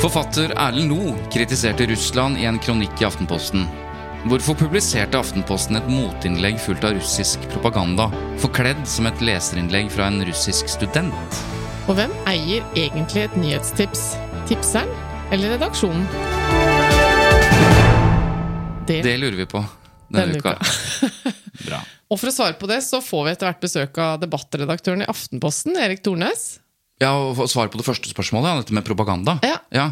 Forfatter Erlend Loe kritiserte Russland i en kronikk i Aftenposten. Hvorfor publiserte Aftenposten et motinnlegg fullt av russisk propaganda, forkledd som et leserinnlegg fra en russisk student? Og hvem eier egentlig et nyhetstips? Tipseren eller redaksjonen? Det, Det lurer vi på denne Denne uka. uka. Bra. Og for å svare på det, så får vi etter hvert besøk av debattredaktøren i Aftenposten, Erik Tornes. Ja, og for svare på det første spørsmålet, ja, dette med propaganda. Ja.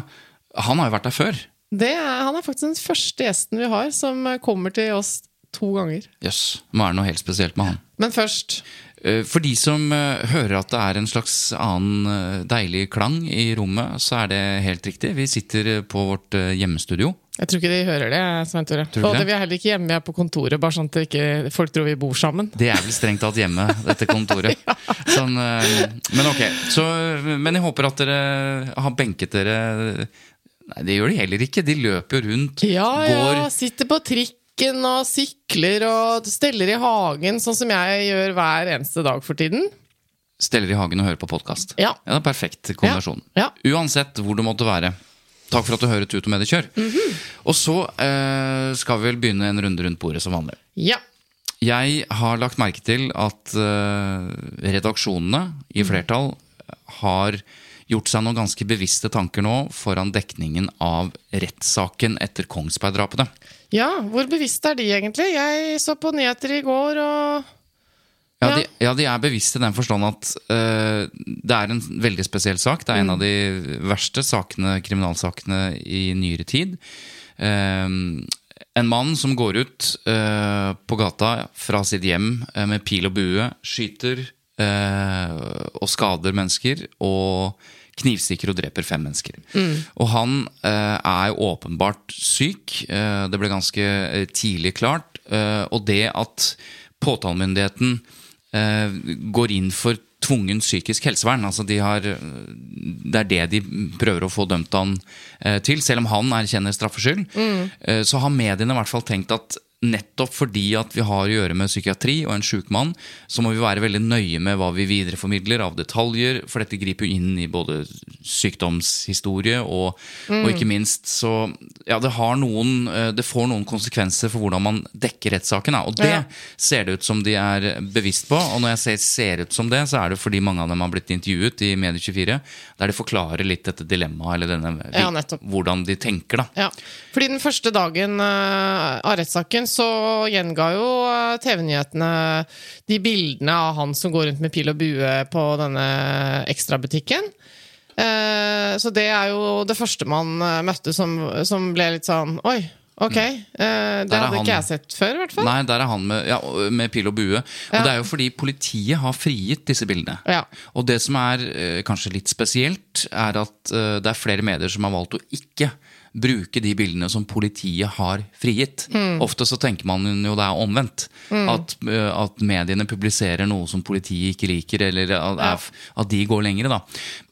Han har jo vært der før. Det er, han er faktisk den første gjesten vi har som kommer til oss to ganger. Jøss, må være noe helt spesielt med han. Men først Eh, For de som eh, hører at det er en slags annen eh, deilig klang i rommet, så er det helt riktig. Vi sitter på vårt hjemmestudio. Jeg tror ikke de hører det. Svein Tore. Og vi er heller ikke hjemme, vi er på kontoret, bare sånn at ikke folk tror vi bor sammen. Det er vel strengt tatt hjemme, dette kontoret. sånn, eh, men ok. Så, men jeg håper at dere har benket dere Nei, det gjør de heller ikke. De løper rundt, Ja, ja, sitter på trikken og sykler og steller i hagen, sånn som jeg gjør hver eneste dag for tiden. Steller i hagen og hører på podkast. Ja. det er perfekt kombinasjon. Ja. Uansett hvor du måtte være. Takk for at du hører Tut og Mediekjør. -hmm. Og så eh, skal vi vel begynne en runde rundt bordet som vanlig. Ja. Jeg har lagt merke til at eh, redaksjonene i flertall har gjort seg noen ganske bevisste tanker nå foran dekningen av rettssaken etter Kongsberg-drapene. Ja, hvor bevisst er de egentlig? Jeg så på nyheter i går og Ja, Ja. de, ja, de er bevisst i den forstand at uh, det er en veldig spesiell sak. Det er en av de verste sakene, kriminalsakene i nyere tid. Eh, en mann som går ut uh, på gata fra sitt hjem med pil og bue, skyter og skader mennesker, og knivstikker og dreper fem mennesker. Og han eh, er jo åpenbart syk. Eh, det ble ganske eh, tidlig klart. Eh, og det at påtalemyndigheten eh, går inn for tvungen psykisk helsevern. Altså de har, det er det de prøver å få dømt han eh, til, selv om han erkjenner straffskyld. Eh, så har mediene i hvert fall tenkt at nettopp fordi at vi har å gjøre med psykiatri og en sjuk mann, så må vi være veldig nøye med hva vi videreformidler av detaljer, for dette griper jo inn i både sykdomshistorie og, og ikke minst så Ja, det har noen eh, Det får noen konsekvenser for hvordan man dekker rettssaken. Og det Ja. ser det ut som de er bevisst på. Og når jeg sier ser ut som det, så er det fordi mange av dem har blitt intervjuet i Medie24, der de forklarer litt dette dilemmaet, eller denne, Ja, hvordan de tenker, da. Ja, fordi den første dagen eh, av rettssaken så gjenga jo eh, TV-nyhetene de bildene av han som går rundt med pil og bue på denne ekstrabutikken. Eh, så det er jo det første man eh, møtte som, som ble litt sånn Oi, ok. eh, det hadde ikke jeg sett før, i hvert fall. Nei, der er han med, ja, med pil og bue. Og Ja. det er jo fordi politiet har frigitt disse bildene. Ja. Og det som er kanskje litt spesielt, er at det er flere medier som har valgt å ikke bruke de bildene som politiet har frigitt. Mm. Ofte så tenker man jo det er omvendt. At, eh, at mediene publiserer noe som politiet ikke liker, eller at, Ja. at de går lengre. Da.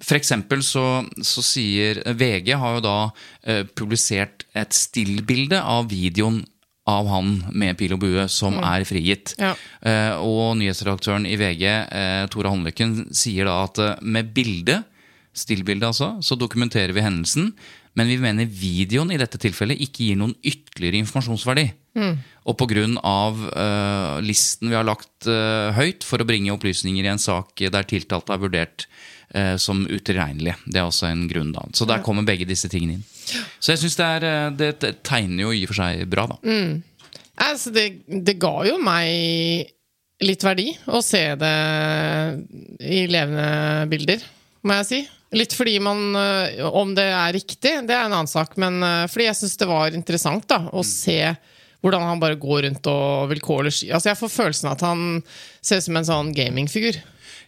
For eksempel så, så sier VG har jo da eh, publisert et stillbilde av videoen av han med pil og bue som er frigitt. Ja. Eh, og nyhetsredaktøren i VG, eh, Tore Håndlykken, sier da at eh, med bildet stillbilde altså, så dokumenterer vi hendelsen, men vi mener videoen i dette tilfellet ikke gir noen ytterligere informasjonsverdi. Og på grunn av eh, listen vi har lagt uh, høyt for å bringe opplysninger i en sak der tiltalte er vurdert uh, som utilregnelige. Det er også en grunn, da. Så der kommer begge disse tingene inn. Så jeg syns det, er, det, det tegner jo i og for seg bra, da. Altså, det, det ga jo meg litt verdi å se det i levende bilder, må jeg si. Litt fordi man øh, Om det er riktig, det er en annen sak, men øh, fordi jeg syns det var interessant da, å se hvordan han bare går rundt og vilkårlig. Altså, jeg får følelsen av at han ser ut som en sånn gamingfigur.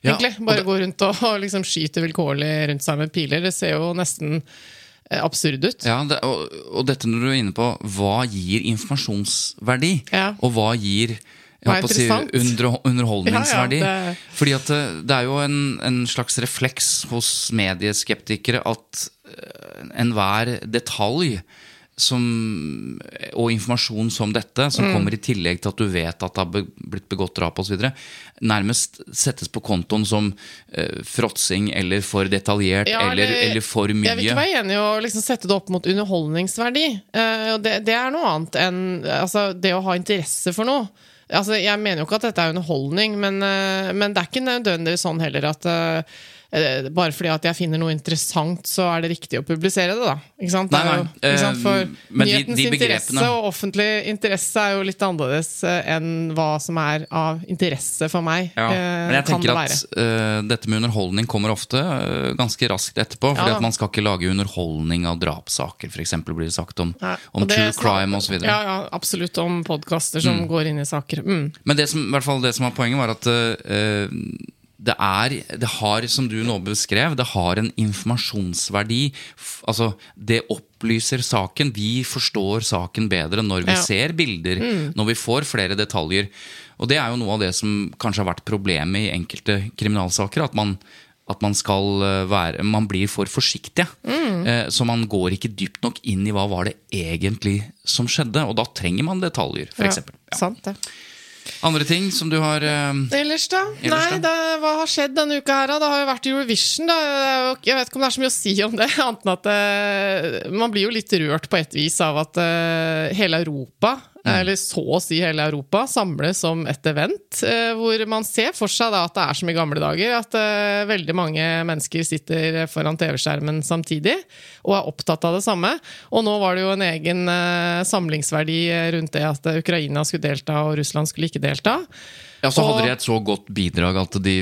Ja, Egentlig. Bare det- går rundt og, og liksom skyter vilkårlig rundt seg med piler. Det ser jo nesten eh, absurd ut. Ja, det, og, og dette når du er inne på hva gir informasjonsverdi, Ja. og hva gir jeg si, under, underholdningsverdi. Ja, ja, det- Fordi at det, det er jo en, en slags refleks hos medieskeptikere at eh, enhver detalj som, og informasjon som dette, Mm. som kommer i tillegg til at du vet at det har blitt begått drap osv., nærmest settes på kontoen som uh, fråtsing eller for detaljert Ja, eller, eller- eller for mye. Jeg vil ikke være enig i å liksom sette det opp mot underholdningsverdi. Uh, det, det er noe annet enn altså, det å ha interesse for noe. Altså, jeg mener jo ikke at dette er underholdning, men, eh, men det er ikke nødvendigvis sånn heller at eh, bare fordi at jeg finner noe interessant, så er det riktig å publisere det, da. Ikke sant? Nei, Nei, jo, ikke sant? For uh, men de- nyhetens de interesse og offentlig interesse er jo litt annerledes eh, enn hva som er av interesse for meg. Ja, eh, men jeg tenker det at eh, dette med underholdning kommer ofte uh, ganske raskt etterpå. Fordi ja, at man skal ikke lage underholdning av drapssaker, f.eks. blir det sagt om, om det true crime osv. Ja, ja, absolutt. Om podkaster som går inn i saker. Mm. Men det som, i hvert fall det som var poenget, var at eh, det er Det har, som du nå beskrev, det har en informasjonsverdi. Altså, det opplyser saken. Vi forstår saken bedre når vi Ja. Mm. ser bilder, når vi får flere detaljer. Og det er jo noe av det som kanskje har vært problemet i enkelte kriminalsaker. At man at man eh, være Man blir for forsiktige. Mm. Eh, Så man går ikke dypt nok inn i hva var det egentlig som skjedde. Og da trenger man detaljer, f.eks. Ja, sant det. Andre ting som du har eh, Ellers, da? Ellers, Nei, da? det, hva har skjedd denne uka her, da? Det har jo vært Eurovision, da. Jeg vet ikke om det er så mye å si om det, annet enn at eh, man blir jo litt rørt på et vis av at eh, hele Europa. Eller så å si hele Europa, samles om et event, eh, hvor man ser for seg da at det er som i gamle dager, at eh, veldig mange mennesker sitter foran TV-skjermen samtidig og er opptatt av det samme. Og nå var det jo en egen eh, samlingsverdi rundt det at Ukraina skulle delta og Russland skulle ikke delta. Ja, så hadde de et så godt bidrag at de,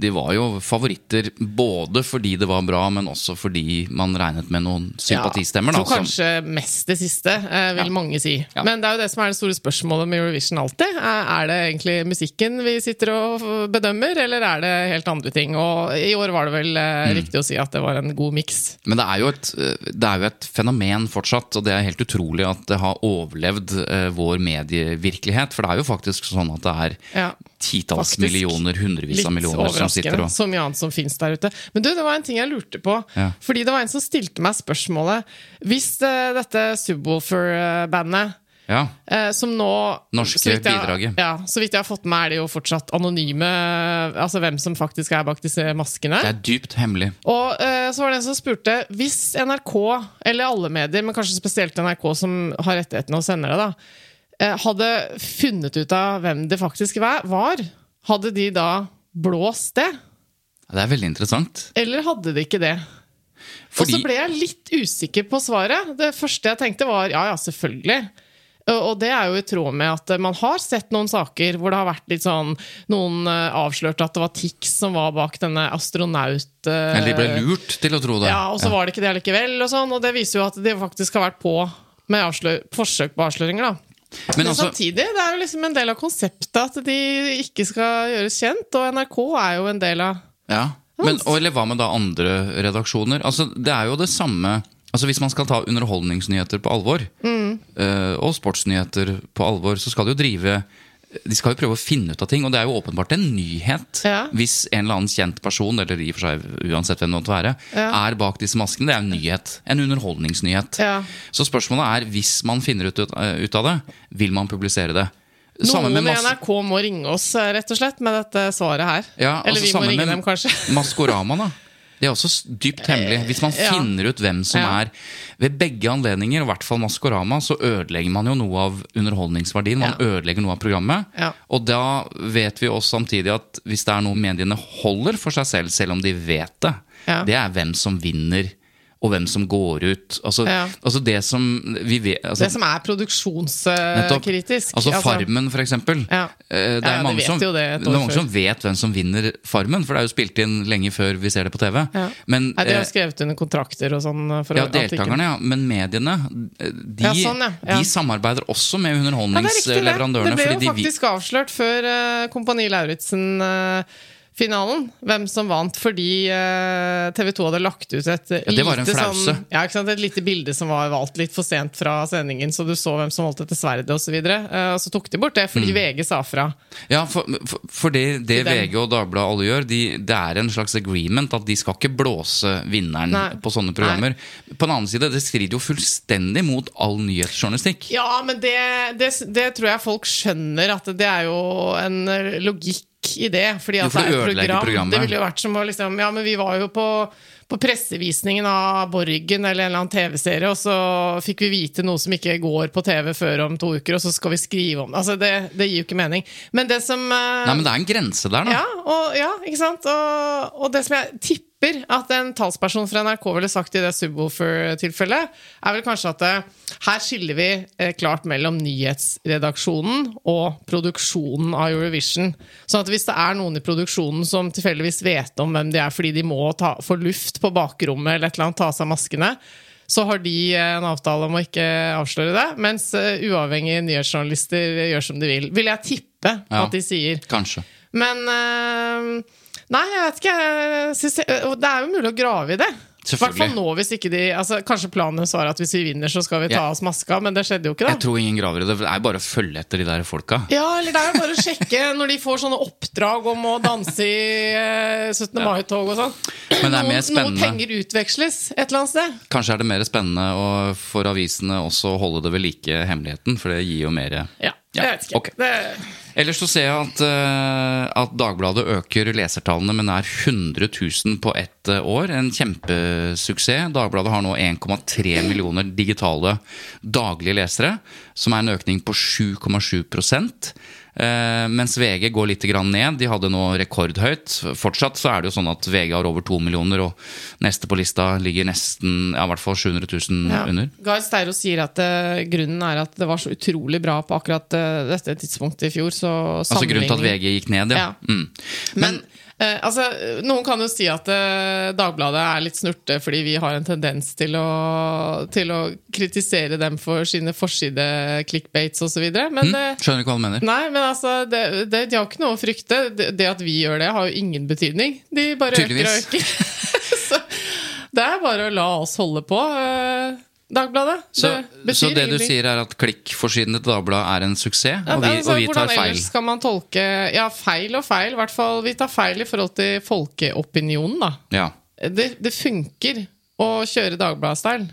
de var jo favoritter både fordi det var bra, men også fordi man regnet med noen sympatistemmer. Ja, jeg tror kanskje mest det siste, eh, vil Ja. mange si. Ja. Men det er jo det som er det store spørsmålet med Eurovision alltid. Er er det egentlig musikken vi sitter og bedømmer, eller er det helt andre ting? Og i år var det vel Mm. eh, riktig å si at det var en god miks. Men det er, jo et, det er jo et fenomen fortsatt, og det er helt utrolig at det har overlevd eh, vår medievirkelighet. For det er jo faktisk sånn at det er Ja. titalls Faktisk. millioner, hundrevis av millioner som sitter og Så mye annet som fins der ute. Men du, det var en ting jeg lurte på. Ja. Fordi det var en som stilte meg spørsmålet Hvis uh, dette Subwoolfer-bandet Ja. Eh, som nå Norske så jeg- bidraget. Ja, så vidt jeg har fått med, er de jo fortsatt anonyme. Altså hvem som faktisk er bak disse maskene. Det er dypt hemmelig. Og uh, så var det en som spurte Hvis NRK, eller alle medier, men kanskje spesielt NRK som har rettighetene og sender det, da, hadde funnet ut av hvem det faktisk var, var, hadde de da blåst det? Det er veldig interessant. Eller hadde de ikke det? Og så ble jeg litt usikker på svaret. Det første jeg tenkte var ja, ja, selvfølgelig. Og det er jo i tråd med at man har sett noen saker hvor det har vært litt sånn Noen eh, avslørte at det var Tix som var bak denne astronaut... eh, Eller de ble lurt til å tro det. Ja, og så var det ikke det likevel, og sånn. Og det viser jo at de faktisk har vært på med forsøk på avsløringer, da. Men Men altså, samtidig, det er jo liksom en del av konseptet at de ikke skal gjøres kjent, og NRK er jo en del av Ja, men, og, eller hva med da andre redaksjoner? Altså, det er jo det samme Altså Hvis man skal ta underholdningsnyheter på alvor, Mm. eh, og sportsnyheter på alvor, så skal det jo drive De skal jo prøve å finne ut av ting, og det er jo åpenbart en nyhet Ja. hvis en eller annen kjent person, eller i og for seg uansett hvem det måtte være, Ja. er bak disse maskene. Det er en nyhet. En underholdningsnyhet. Ja. Så spørsmålet er, hvis man finner ut, ut av det, vil man publisere det? Noen i NRK må ringe oss, eh, rett og slett, med dette svaret her. Ja, Eller altså vi må ringe dem, kanskje. Maskorama, da. Det er også dypt hemmelig. Hvis man ja. finner ut hvem som Ja. er Ved begge anledninger, i hvert fall Maskorama, så ødelegger man jo noe av underholdningsverdien. Man Ja. ødelegger noe av programmet. Og da vet vi også samtidig at hvis det er noe mediene holder for seg selv, selv om de vet det, det er hvem som vinner. Og hvem som går ut. Altså, Ja. altså det som vi vet altså, Det som er produksjonskritisk. Altså Farmen, for eksempel. Ja. Eh, Det er ja, mange, som, det det mange som vet hvem som vinner Farmen, for det er jo spilt inn lenge før vi ser det på TV. Men, Nei, de har eh, skrevet under kontrakter og sånn. For ja, deltakerne, ja. Men mediene, eh, de, sånn, de samarbeider også med Ja, det det. underholdningsleverandørene. Ble jo de faktisk avslørt før uh, Kompani Lauritzen-finalen hvem som vant, fordi TV 2 hadde lagt ut et eh, Ja, lite sånn Ja, et lite bilde som var valgt litt for sent fra sendingen, så du så hvem som holdt etter sverdet osv. Og, uh, og så tok de bort det Mm. fordi VG sa fra. Ja, for, for, for det, det VG og Dagbladet alle gjør, de, det er en slags agreement at de skal ikke blåse vinneren Nei. på sånne programmer. På den annen side, det strider jo fullstendig mot all nyhetsjournalistikk. Ja, men det, det, det tror jeg folk skjønner, at det er jo en eh, logikk i det. Fordi Jo, at for det det er et program. programmet. Det ville jo vært som å liksom Ja, men vi var jo på på pressevisningen av Borgen eller en eller annen TV-serie, og så fikk vi vite noe som ikke går på TV før om to uker, og så skal vi skrive om det. Altså, det, det gir jo ikke mening. Men det som eh, Nei, men det er en grense der, da. ja, og, ja, ikke sant? Og, og det som jeg tipper at en talsperson fra NRK ville sagt i det Subwoofer-tilfellet, er vel kanskje at eh, her skiller vi eh, klart mellom nyhetsredaksjonen og produksjonen av Eurovision. Sånn at hvis det er noen i produksjonen som tilfeldigvis vet om hvem de er fordi de må ta, få luft på bakrommet eller et eller annet, ta av seg maskene, så har de eh, en avtale om å ikke avsløre det, mens uavhengige nyhetsjournalister gjør som de vil. Vil jeg tippe Ja. at de sier. Kanskje. Men øh, Nei, jeg vet ikke. Jeg og det er jo mulig å grave i det. Selvfølgelig. nå, hvis ikke de altså, Kanskje planen deres var at hvis vi vinner, så skal vi ta Ja. oss maska, men det skjedde jo ikke, da Jeg tror ingen graver i det. Det er bare å følge etter de der folka. Ja, eller det er jo bare å sjekke når de får sånne oppdrag om å danse i eh, 17. mai-tog og sånn. Men det er mer spennende. penger utveksles et eller annet sted. Kanskje er det mer spennende for avisene også å holde det ved like hemmeligheten, for det gir jo mer Ja, Ja, jeg vet ikke. Okay. Det, Ellers så ser jeg at, eh, at Dagbladet øker lesertallene med nær 100 000 på ett eh, år. En kjempesuksess. Dagbladet har nå 1,3 millioner digitale daglige lesere, som er en økning på 7,7 eh, Mens VG går litt grann ned. De hadde nå rekordhøyt. Fortsatt så er det jo sånn at VG har over to millioner, og neste på lista ligger nesten ja, i hvert fall 700 000 ja. under. Gahr Steiro sier at uh, grunnen er at det var så utrolig bra på akkurat uh, dette tidspunktet i fjor. Så Altså grunnen til at VG gikk ned, ja. Ja. Mm. Men eh, altså, noen kan jo si at eh, Dagbladet er litt snurte fordi vi har en tendens til å, til å kritisere dem for sine forside-clickbates osv. Mm. eh, Skjønner ikke hva du mener. Nei, men altså, det, det, de har ikke noe å frykte. Det, det at vi gjør det, har jo ingen betydning. De bare øker og øker. så det er bare å la oss holde på. eh, Dagbladet. Så, det så betyr det du sier er at klikkforsidene til Dagbladet er en suksess, Ja, og vi, altså, og vi tar hvordan ellers kan man tolke Ja, feil og feil. I hvert fall vi tar feil i forhold til folkeopinionen, da. Ja. Det, det funker å kjøre Dagbladet-style.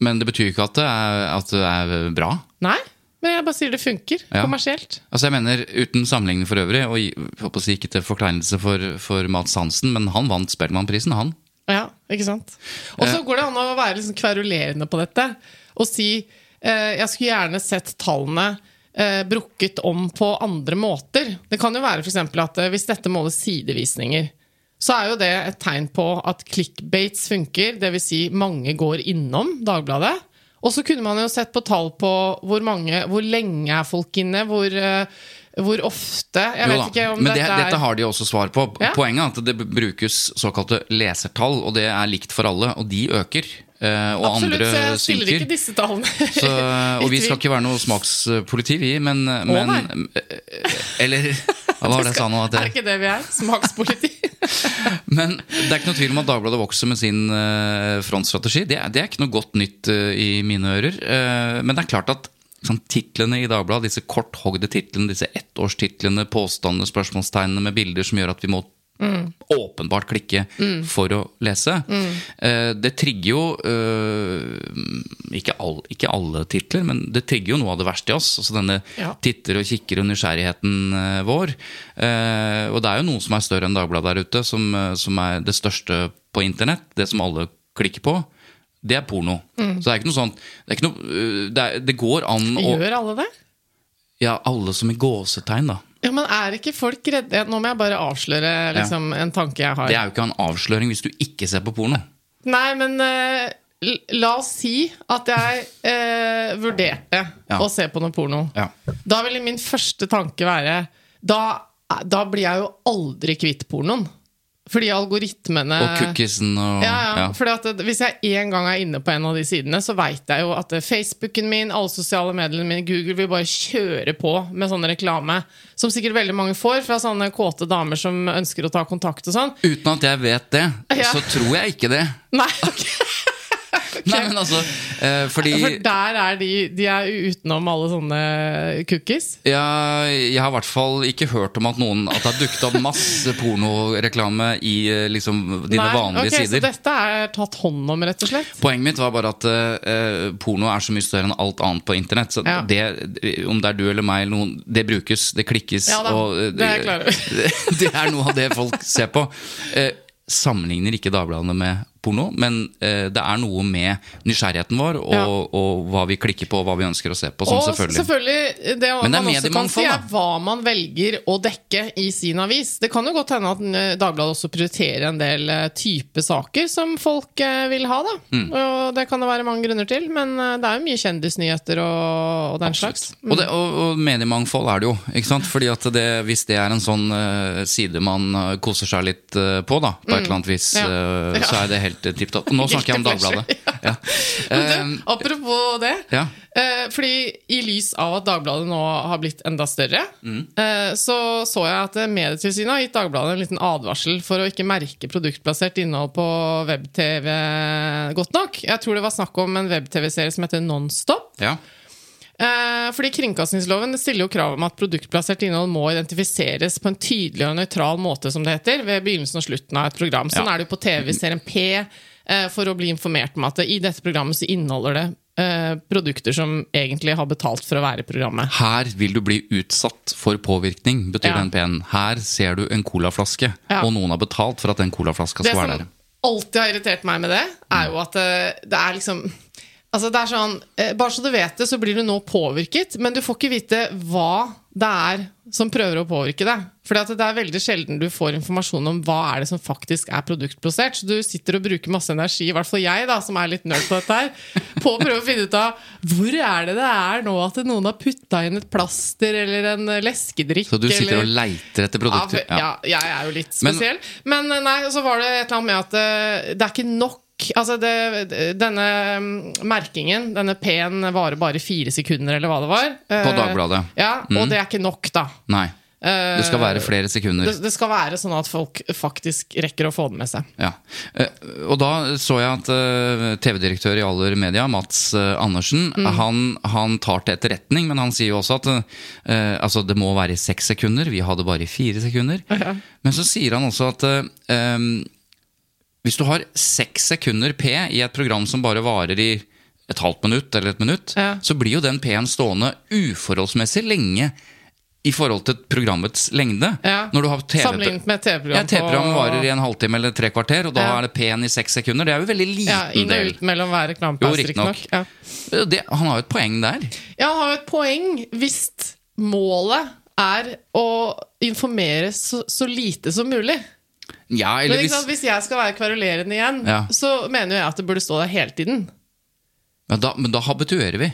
Men det betyr ikke at det er, at det er bra. Nei, men jeg bare sier det funker Ja. kommersielt. Altså jeg mener, Uten sammenligning for øvrig, og jeg håper å si ikke til forkleinelse for, for Mats Hansen, men han vant Spellemannprisen, han. Ikke sant? Og så Eh. går det an å være liksom kverulerende på dette og si eh, jeg skulle gjerne sett tallene eh, brukket om på andre måter. Det kan jo være for eksempel at eh, hvis dette måler sidevisninger, så er jo det et tegn på at clickbates funker, dvs. Si mange går innom Dagbladet. Og så kunne man jo sett på tall på hvor mange, hvor lenge er folk inne, hvor, eh, hvor ofte Jeg Jo vet da, ikke om Men det, dette er dette har de også svar på. Ja. Poenget er at det brukes såkalte lesertall, og det er likt for alle, og de øker. eh, Og Absolutt, så andre jeg stiller ikke disse tallene. Så, og vi skal ikke være noe smakspoliti, vi, men, men Eller Hva var det jeg sa nå? At Er det jeg, ikke det vi er? Smakspoliti? men det er ikke noe tvil om at Dagbladet vokser med sin eh, frontstrategi. Det er, det er ikke noe godt nytt eh, i mine ører. Eh, men det er klart at sånn, titlene i Dagbladet, disse korthogde titlene, disse ettårstitlene, påstandene, spørsmålstegnene med bilder som gjør at vi må åpenbart klikke for å lese. Eh, det trigger jo eh, ikke, all, ikke alle titler, men det trigger jo noe av det verste i oss. Altså denne Ja. titter og kikker og nysgjerrigheten eh, vår. Eh, og det er jo noe som er større enn Dagbladet der ute, som, eh, som er det største på internett. Det som alle klikker på. Det er porno. Så det er ikke noe sånt Det, noe, øh, det, er, det går an å Gjør alle det? Ja, alle som i gåsetegn, da. Ja, men er ikke folk redde Nå må jeg bare avsløre liksom, en tanke jeg har. Det er jo ikke en avsløring hvis du ikke ser på porno. Nei, men uh, la oss si at jeg uh, vurderte Ja. å se på noe porno. Ja. Da ville min første tanke være da, da blir jeg jo aldri kvitt pornoen. Fordi algoritmene Og cookiesen og Ja, ja. ja. Fordi at Hvis jeg en gang er inne på en av de sidene, så veit jeg jo at eh, Facebooken min, alle sosiale mediene mine, Google vil bare kjøre på med sånn reklame. Som sikkert veldig mange får fra sånne kåte damer som ønsker å ta kontakt og sånn. Uten at jeg vet det, Ja. så tror jeg ikke det. Nei, ok. Nei, men altså, eh, fordi For der er de De er utenom alle sånne cookies. ja, Jeg har i hvert fall ikke hørt om at noen At det har dukket opp masse pornoreklame i eh, liksom dine Nei, vanlige ok, Så sider. dette er tatt hånd om, rett og slett? Poenget mitt var bare at eh, porno er så mye større enn alt annet på internett. Så Ja. det, om det er du eller meg eller noen, det brukes, det klikkes. Ja da, og, eh, det er det, det er noe av det folk ser på. Eh, sammenligner ikke Dagbladene med porno, men eh, det er noe med nysgjerrigheten vår og, Ja. og hva vi klikker på, og hva vi ønsker å se på. Sånn, og selvfølgelig. selvfølgelig, det Men det er man også kan si, er hva man velger å dekke i sin avis. Det kan jo godt hende at eh, Dagbladet også prioriterer en del eh, type saker som folk eh, vil ha. da. Mm. Og Det kan det være mange grunner til, men eh, det er jo mye kjendisnyheter og, og den slags. Og, det, og, og mediemangfold er det jo. ikke sant? Fordi at det, Hvis det er en sånn uh, side man eh, koser seg litt uh, på, da, på et eller annet vis, uh, eh, Ja. så er det helt uh, tipp topp. Nå snakker jeg om Dagbladet. Ja. Eh, du, apropos det. ja. Eh, fordi i lys av at Dagbladet nå har blitt enda større, Mm. eh, så så jeg at eh, Medietilsynet har gitt Dagbladet en liten advarsel for å ikke merke produktplassert innhold på web-TV godt nok. Jeg tror det var snakk om en web-TV-serie som heter Nonstop. ja. Eh, fordi Kringkastingsloven stiller jo krav om at produktplassert innhold må identifiseres på en tydelig og nøytral måte, som det heter, ved begynnelsen og slutten av et program. Sånn Ja. er det jo på TV-serien P, eh, for å bli informert om at i dette programmet så inneholder det eh, produkter som egentlig har betalt for å være i programmet. Her vil du bli utsatt for påvirkning, betyr Ja. den P-en. Her ser du en colaflaske, Ja. og noen har betalt for at den colaflaska skal være der. Det som alltid har irritert meg med det, er jo at det er liksom Altså det er sånn, eh, Bare så du vet det, så blir du nå påvirket, men du får ikke vite hva det er som prøver å påvirke deg. For det er veldig sjelden du får informasjon om hva er det som faktisk er produktplassert. Så du sitter og bruker masse energi, i hvert fall jeg, da, som er litt nerd på dette her, på å prøve å finne ut av hvor er det det er nå at noen har putta inn et plaster eller en eh, leskedrikk. Så du sitter eller... og leiter etter produkter? Ja, ja, jeg er jo litt spesiell. Men, Men nei, så var det et eller annet med at eh, det er ikke nok Altså det, Denne mm, merkingen, denne P-en, varer bare fire sekunder, eller hva det var. På Eh, Dagbladet. Ja, Og det er ikke nok, da. Nei. Det skal være flere sekunder. Det, det skal være sånn at folk faktisk rekker å få det med seg. Ja. Eh, Og da så jeg at eh, TV-direktør i Aller Media, Mats eh, Andersen, Mm. han, han tar til etterretning, men han sier jo også at uh, altså det må være i seks sekunder. Vi hadde bare i fire sekunder. Men så sier han også at uh, hvis du har seks sekunder P i et program som bare varer i et halvt minutt eller et minutt, Ja. så blir jo den P-en stående uforholdsmessig lenge i forhold til programmets lengde. Ja. Når du har TV Sammenlignet med TV-program Ja, TV-program varer i en halvtime eller tre kvarter, og da Ja. er det P-en i seks sekunder. Det er jo veldig liten ja, Inn og ut mellom hver Jo, reklamepause, riktignok. riktignok. Ja. Det, han har jo et poeng der. ja, han har jo et poeng hvis målet er å informere så, så lite som mulig. Ja, eller hvis, Hvis jeg skal være kverulerende igjen, Ja. så mener jeg at det burde stå der hele tiden. ja, da, men da habituerer vi.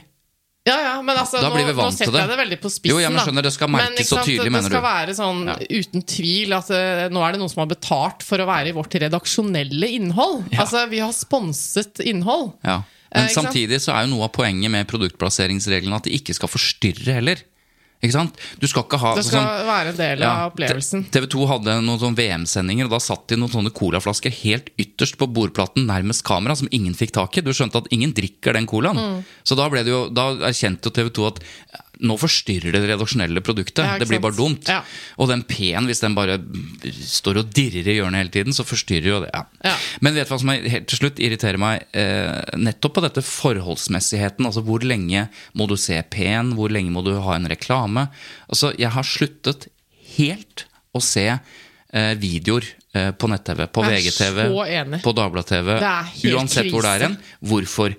Ja, ja, men altså, nå, blir vi nå setter jeg det. det veldig på spissen. Jo, jeg men skjønner, det skal merkes Men, så tydelig, mener du. Det skal være sånn Ja. uten tvil at uh, nå er det noen som har betalt for å være i vårt redaksjonelle innhold. Altså, vi har sponset innhold. Ja. Eh, Men uh, samtidig så er jo noe av poenget med produktplasseringsreglene at de ikke skal forstyrre heller. Du skal ikke ha Det skal sånn være en del av opplevelsen. TV 2 hadde noen sånn VM-sendinger, og da satt de noen sånne colaflasker helt ytterst på bordplaten nærmest kamera, som ingen fikk tak i. Du skjønte at ingen drikker den colaen. Mm. Så da, jo, da erkjente jo TV 2 at nå forstyrrer det redaksjonelle produktet. Ja, det blir bare dumt. Ja. Og den P-en, hvis den bare står og dirrer i hjørnet hele tiden, så forstyrrer jo det. Ja. Ja. Men vet du hva som er, helt til slutt irriterer meg? Eh, nettopp på dette forholdsmessigheten. Altså hvor lenge må du se P-en? Hvor lenge må du ha en reklame? Altså, jeg har sluttet helt å se eh, videoer eh, på nett-TV, på VGTV, på Dagbladet-TV. uansett krise. Hvor det er hen. Hvorfor?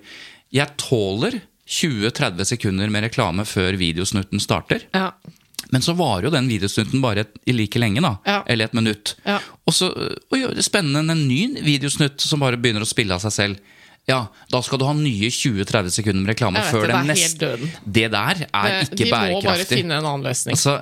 Jeg tåler 20-30 sekunder med reklame før videosnutten starter. Ja. Men så varer jo den videosnutten bare et, like lenge, da. Ja. Eller et minutt. Ja. Og så er spennende en ny videosnutt som bare begynner å spille av seg selv. Ja, Da skal du ha nye 20-30 sekunder med reklame vet før det, den neste. Det der er ikke ikke De må bare finne en annen løsning. Altså,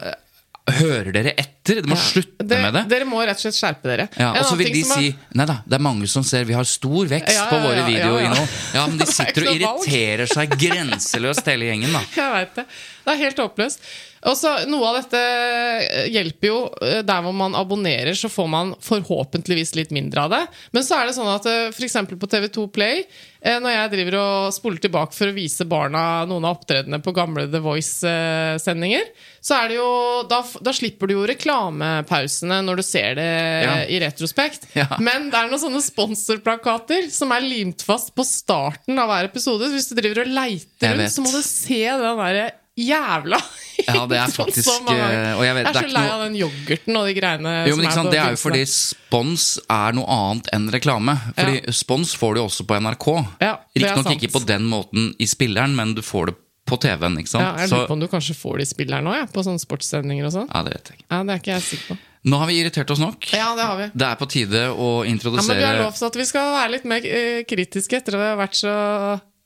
Hører dere etter? Dere må slutte Det- med det. Dere må rett og slett skjerpe dere. Ja, og så vil de si er- Nei da, det er mange som ser vi har stor vekst Ja, ja, på våre ja, ja, ja. Ja, men de er sitter og irriterer seg grenseløst hele gjengen, da. Jeg vet det. Det er helt håpløst. Og så Noe av dette eh, hjelper jo. eh, Der hvor man abonnerer, så får man forhåpentligvis litt mindre av det. Men så er det sånn at f.eks. på TV2 Play, eh, når jeg driver og spoler tilbake for å vise barna noen av opptredenene på gamle The Voice-sendinger, så er det jo da, da slipper du jo reklamepausene når du ser det Ja. i retrospekt. Ja. Men det er noen sånne sponsorplakater som er limt fast på starten av hver episode. Så hvis du driver og leiter rundt, så må du se den derre jævla Ja, det er faktisk, så mange eh, og jeg vet, jeg er er så lei av den yoghurten og de greiene Jo, men på Det er jo fordi spons er noe annet enn reklame. Fordi Spons får du også på NRK. Ja, er Riktignok ikke på den måten i spilleren, men du får det på TV-en. ikke sant? ja, Jeg lurer på om du kanskje får det i spilleren òg, ja, på sånne sportssendinger og sånn. ja, det vet jeg ikke. Ja, det er ikke jeg sikker på. Nå har vi irritert oss nok. Ja, det har vi. Det er på tide å Ja, introdusere men vi har lovt at vi skal være litt mer eh, kritiske etter at vi har vært så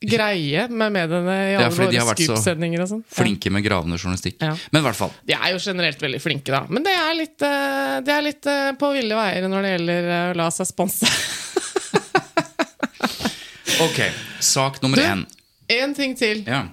greie med mediene i alle våre har vært så Scoop-sendinger og sånn. Flinke med gravende journalistikk. Ja. Men i hvert fall. De er jo generelt veldig flinke, da. Men det er litt, eh, det er litt eh, på ville veier når det gjelder eh, å la seg sponse. Ok, sak nummer én. En ting til. Ja.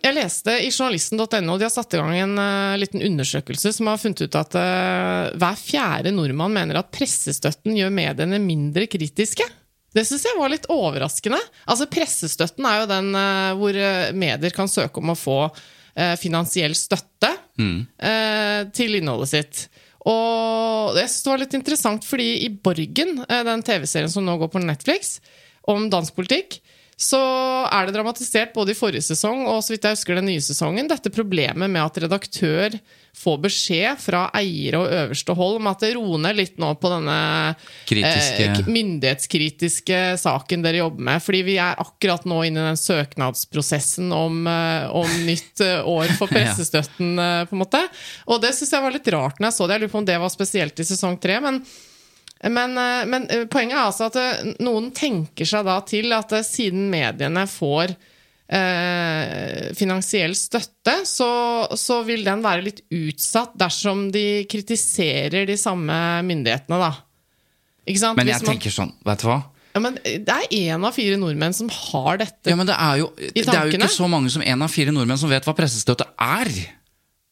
Jeg leste i journalisten.no de har satt i gang en uh, liten undersøkelse som har funnet ut at uh, hver fjerde nordmann mener at pressestøtten gjør mediene mindre kritiske. Det syns jeg var litt overraskende. Altså Pressestøtten er jo den uh, hvor eh, medier kan søke om å få uh, finansiell støtte eh, til innholdet sitt. Og jeg synes det var litt interessant, fordi i Borgen, den TV-serien som nå går på Netflix, om dansk politikk, så er det dramatisert både i forrige sesong og så vidt jeg husker den nye sesongen, dette problemet med at redaktør får beskjed fra eiere og øverste hold om at det roer litt nå på denne Kritiske- k- myndighetskritiske saken dere jobber med. Fordi vi er akkurat nå inne i den søknadsprosessen om, eh, om nytt eh, år for pressestøtten, ja. på en måte. Og det syns jeg var litt rart når jeg så det. Jeg lurer på om det var spesielt i sesong tre. men men, eh, men eh, poenget er altså at eh, noen tenker seg da til at siden mediene får eh, finansiell støtte, så, så vil den være litt utsatt dersom de kritiserer de samme myndighetene, da. Ikke sant? Men jeg man- tenker sånn, vet du hva? ja, men Det er én av fire nordmenn som har dette. Ja, men det er, jo, det er jo ikke så mange som en av fire nordmenn som vet hva pressestøtte er.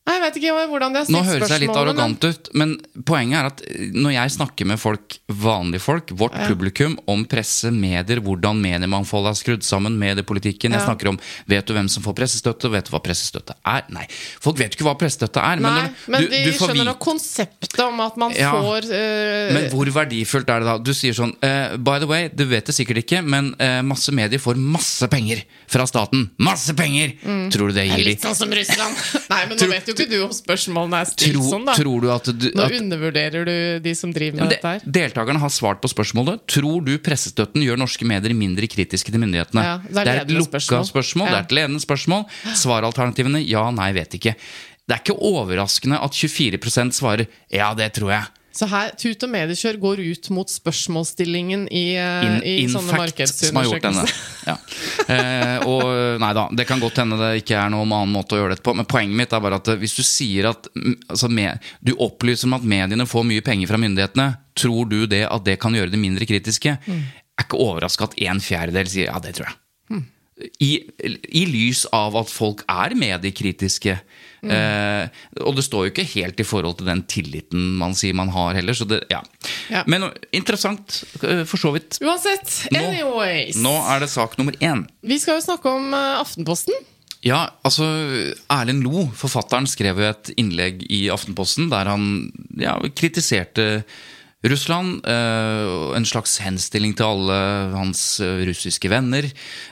Nei, Jeg vet ikke hvordan de har Nå stilt høres jeg litt arrogant ut, men poenget er at når jeg snakker med folk, vanlige folk, vårt publikum, om presse, medier, hvordan mediemangfoldet er skrudd sammen, mediepolitikken Jeg snakker om vet du hvem som får pressestøtte, vet du hva pressestøtte er? Nei, folk vet jo ikke hva pressestøtte er. Nei, når men du- de du skjønner vite- konseptet om at man Ja, får uh... Men hvor verdifullt er det da? Du sier sånn uh, By the way, du vet det sikkert ikke, men uh, masse medier får masse penger fra staten. Masse penger! Tror du det Mm. gir de? Litt sånn som Russland. Nei, men nå vet vet jo ikke du om spørsmålene er stilt Tro, sånn, da. tror du at, du, Nå at undervurderer du de som driver med det, dette her. deltakerne har svart på spørsmålet. Tror du pressestøtten gjør norske medier mindre kritiske til myndighetene? Ja, det er et ledende lukka spørsmål. spørsmål. Det er et ledende spørsmål. Svaralternativene ja, nei, vet ikke. Det er ikke overraskende at 24% svarer ja, det tror jeg. Så her, Tut og mediekjør går ut mot spørsmålsstillingen i, eh, In, i sånne markedsundersøkelser. Ja. Eh, og nei da, det kan godt hende det ikke er noen annen måte å gjøre dette på, men poenget mitt er bare at hvis du sier at altså, med, Du opplyser om at mediene får mye penger fra myndighetene, tror du det at det kan gjøre det mindre kritiske? Mm. Er ikke overraska at en fjerdedel sier ja, det tror jeg. Mm. I, I lys av at folk er mediekritiske. Mm. Eh, og det står jo ikke helt i forhold til den tilliten man sier man har heller. Så det, ja. Ja. Men interessant, eh, for så vidt. Uansett, Nå- anyways. Nå er det sak nummer én. Vi skal jo snakke om eh, Aftenposten. Ja, altså Erlend Lo, forfatteren, skrev jo et innlegg i Aftenposten der han ja, kritiserte Russland. Øh, en slags henstilling til alle hans øh, russiske venner.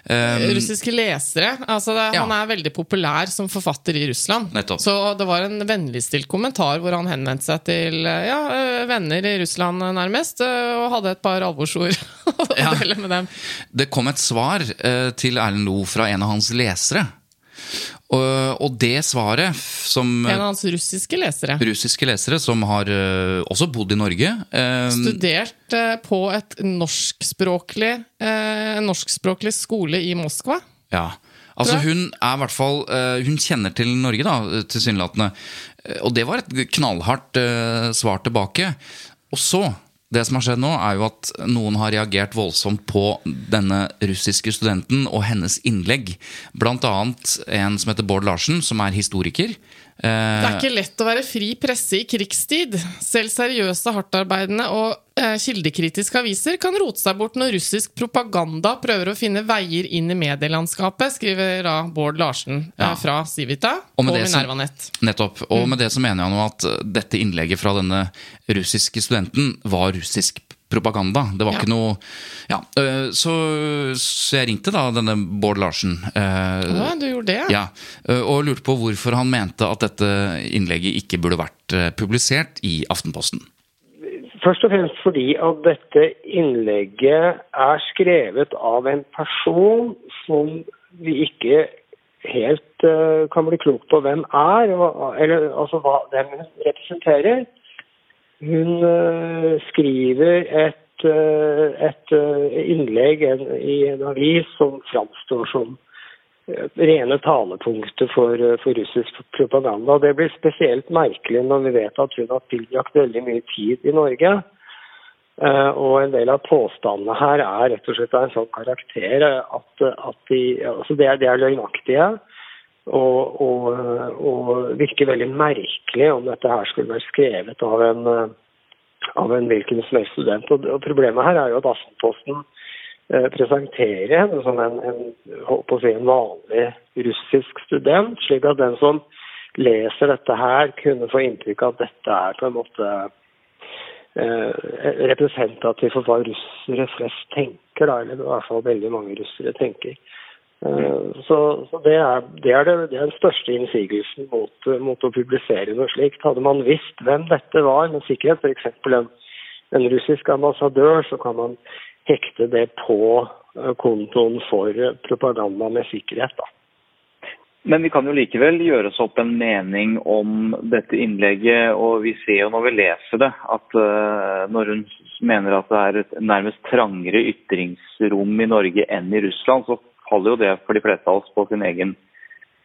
Um, russiske lesere. Altså det, ja. Han er veldig populær som forfatter i Russland. Nettopp. Så det var en vennligstilt kommentar hvor han henvendte seg til ja, venner i Russland, nærmest, og hadde et par alvorsord å ja. dele med dem. Det kom et svar til Erlend Lo fra en av hans lesere. Og, og, det svaret som En av hans russiske lesere. Russiske lesere Som har uh, også bodd i Norge. Uh, Studert uh, på et norskspråklig, en norskspråklig skole i Moskva. Ja. Altså Hun er i hvert fall Hun kjenner til Norge, da, tilsynelatende. Og det var et knallhardt svar tilbake. Og så det som har skjedd nå, er jo at noen har reagert voldsomt på denne russiske studenten og hennes innlegg. Blant annet en som heter Bård Larsen, som er historiker. Det er ikke lett å være fri presse i krigstid. Selv seriøse, hardtarbeidende og eh, kildekritiske aviser kan rote seg bort når russisk propaganda prøver å finne veier inn i medielandskapet, skriver da Bård Larsen eh, fra Civita og, og Minervanett. Nettopp. Og med det så mener jeg nå at dette innlegget fra denne russiske studenten var russisk propaganda. Det var ja. ikke noe Ja. Øh, så, så, jeg ringte da denne Bård Larsen. Ja, du gjorde det? Ja, øh, Og lurte på hvorfor han mente at dette innlegget ikke burde vært publisert i Aftenposten. Først og fremst fordi at dette innlegget er skrevet av en person som vi ikke helt uh, kan bli klok på hvem er, eller altså hva den representerer. Hun uh, skriver et, uh, et uh, innlegg i en avis som framstår som rene talepunkter for, for, russisk propaganda. Det blir spesielt merkelig når vi vet at hun har tilbrakt veldig mye tid i Norge. og en del av påstandene her er rett og slett av en sånn karakter at, at de, altså det, er, de er løgnaktige. Og, og, og, virker veldig merkelig om dette her skulle vært skrevet av en, av en hvilken som helst student. Og, og, Problemet her er jo at Aftenposten eh, presenterer henne som en, en, si, en, vanlig russisk student, slik at den som leser dette her, kunne få inntrykk av at dette er på en måte eh, representativt for hva russere flest tenker, da, eller i hvert fall veldig mange russere tenker. Eh, så, så det, er, det, er det, det, er, den største innsigelsen mot, mot, å publisere noe slikt. Hadde man visst hvem dette var med sikkerhet, f.eks. En, en russisk ambassadør, så kan man hekte det på eh, kontoen for propaganda med sikkerhet. da. Men vi kan jo likevel gjøre oss opp en mening om dette innlegget. Og vi ser jo når vi leser det, at når hun mener at det er et nærmest trangere ytringsrom i Norge enn i Russland, så faller jo det for de fleste av oss på sin egen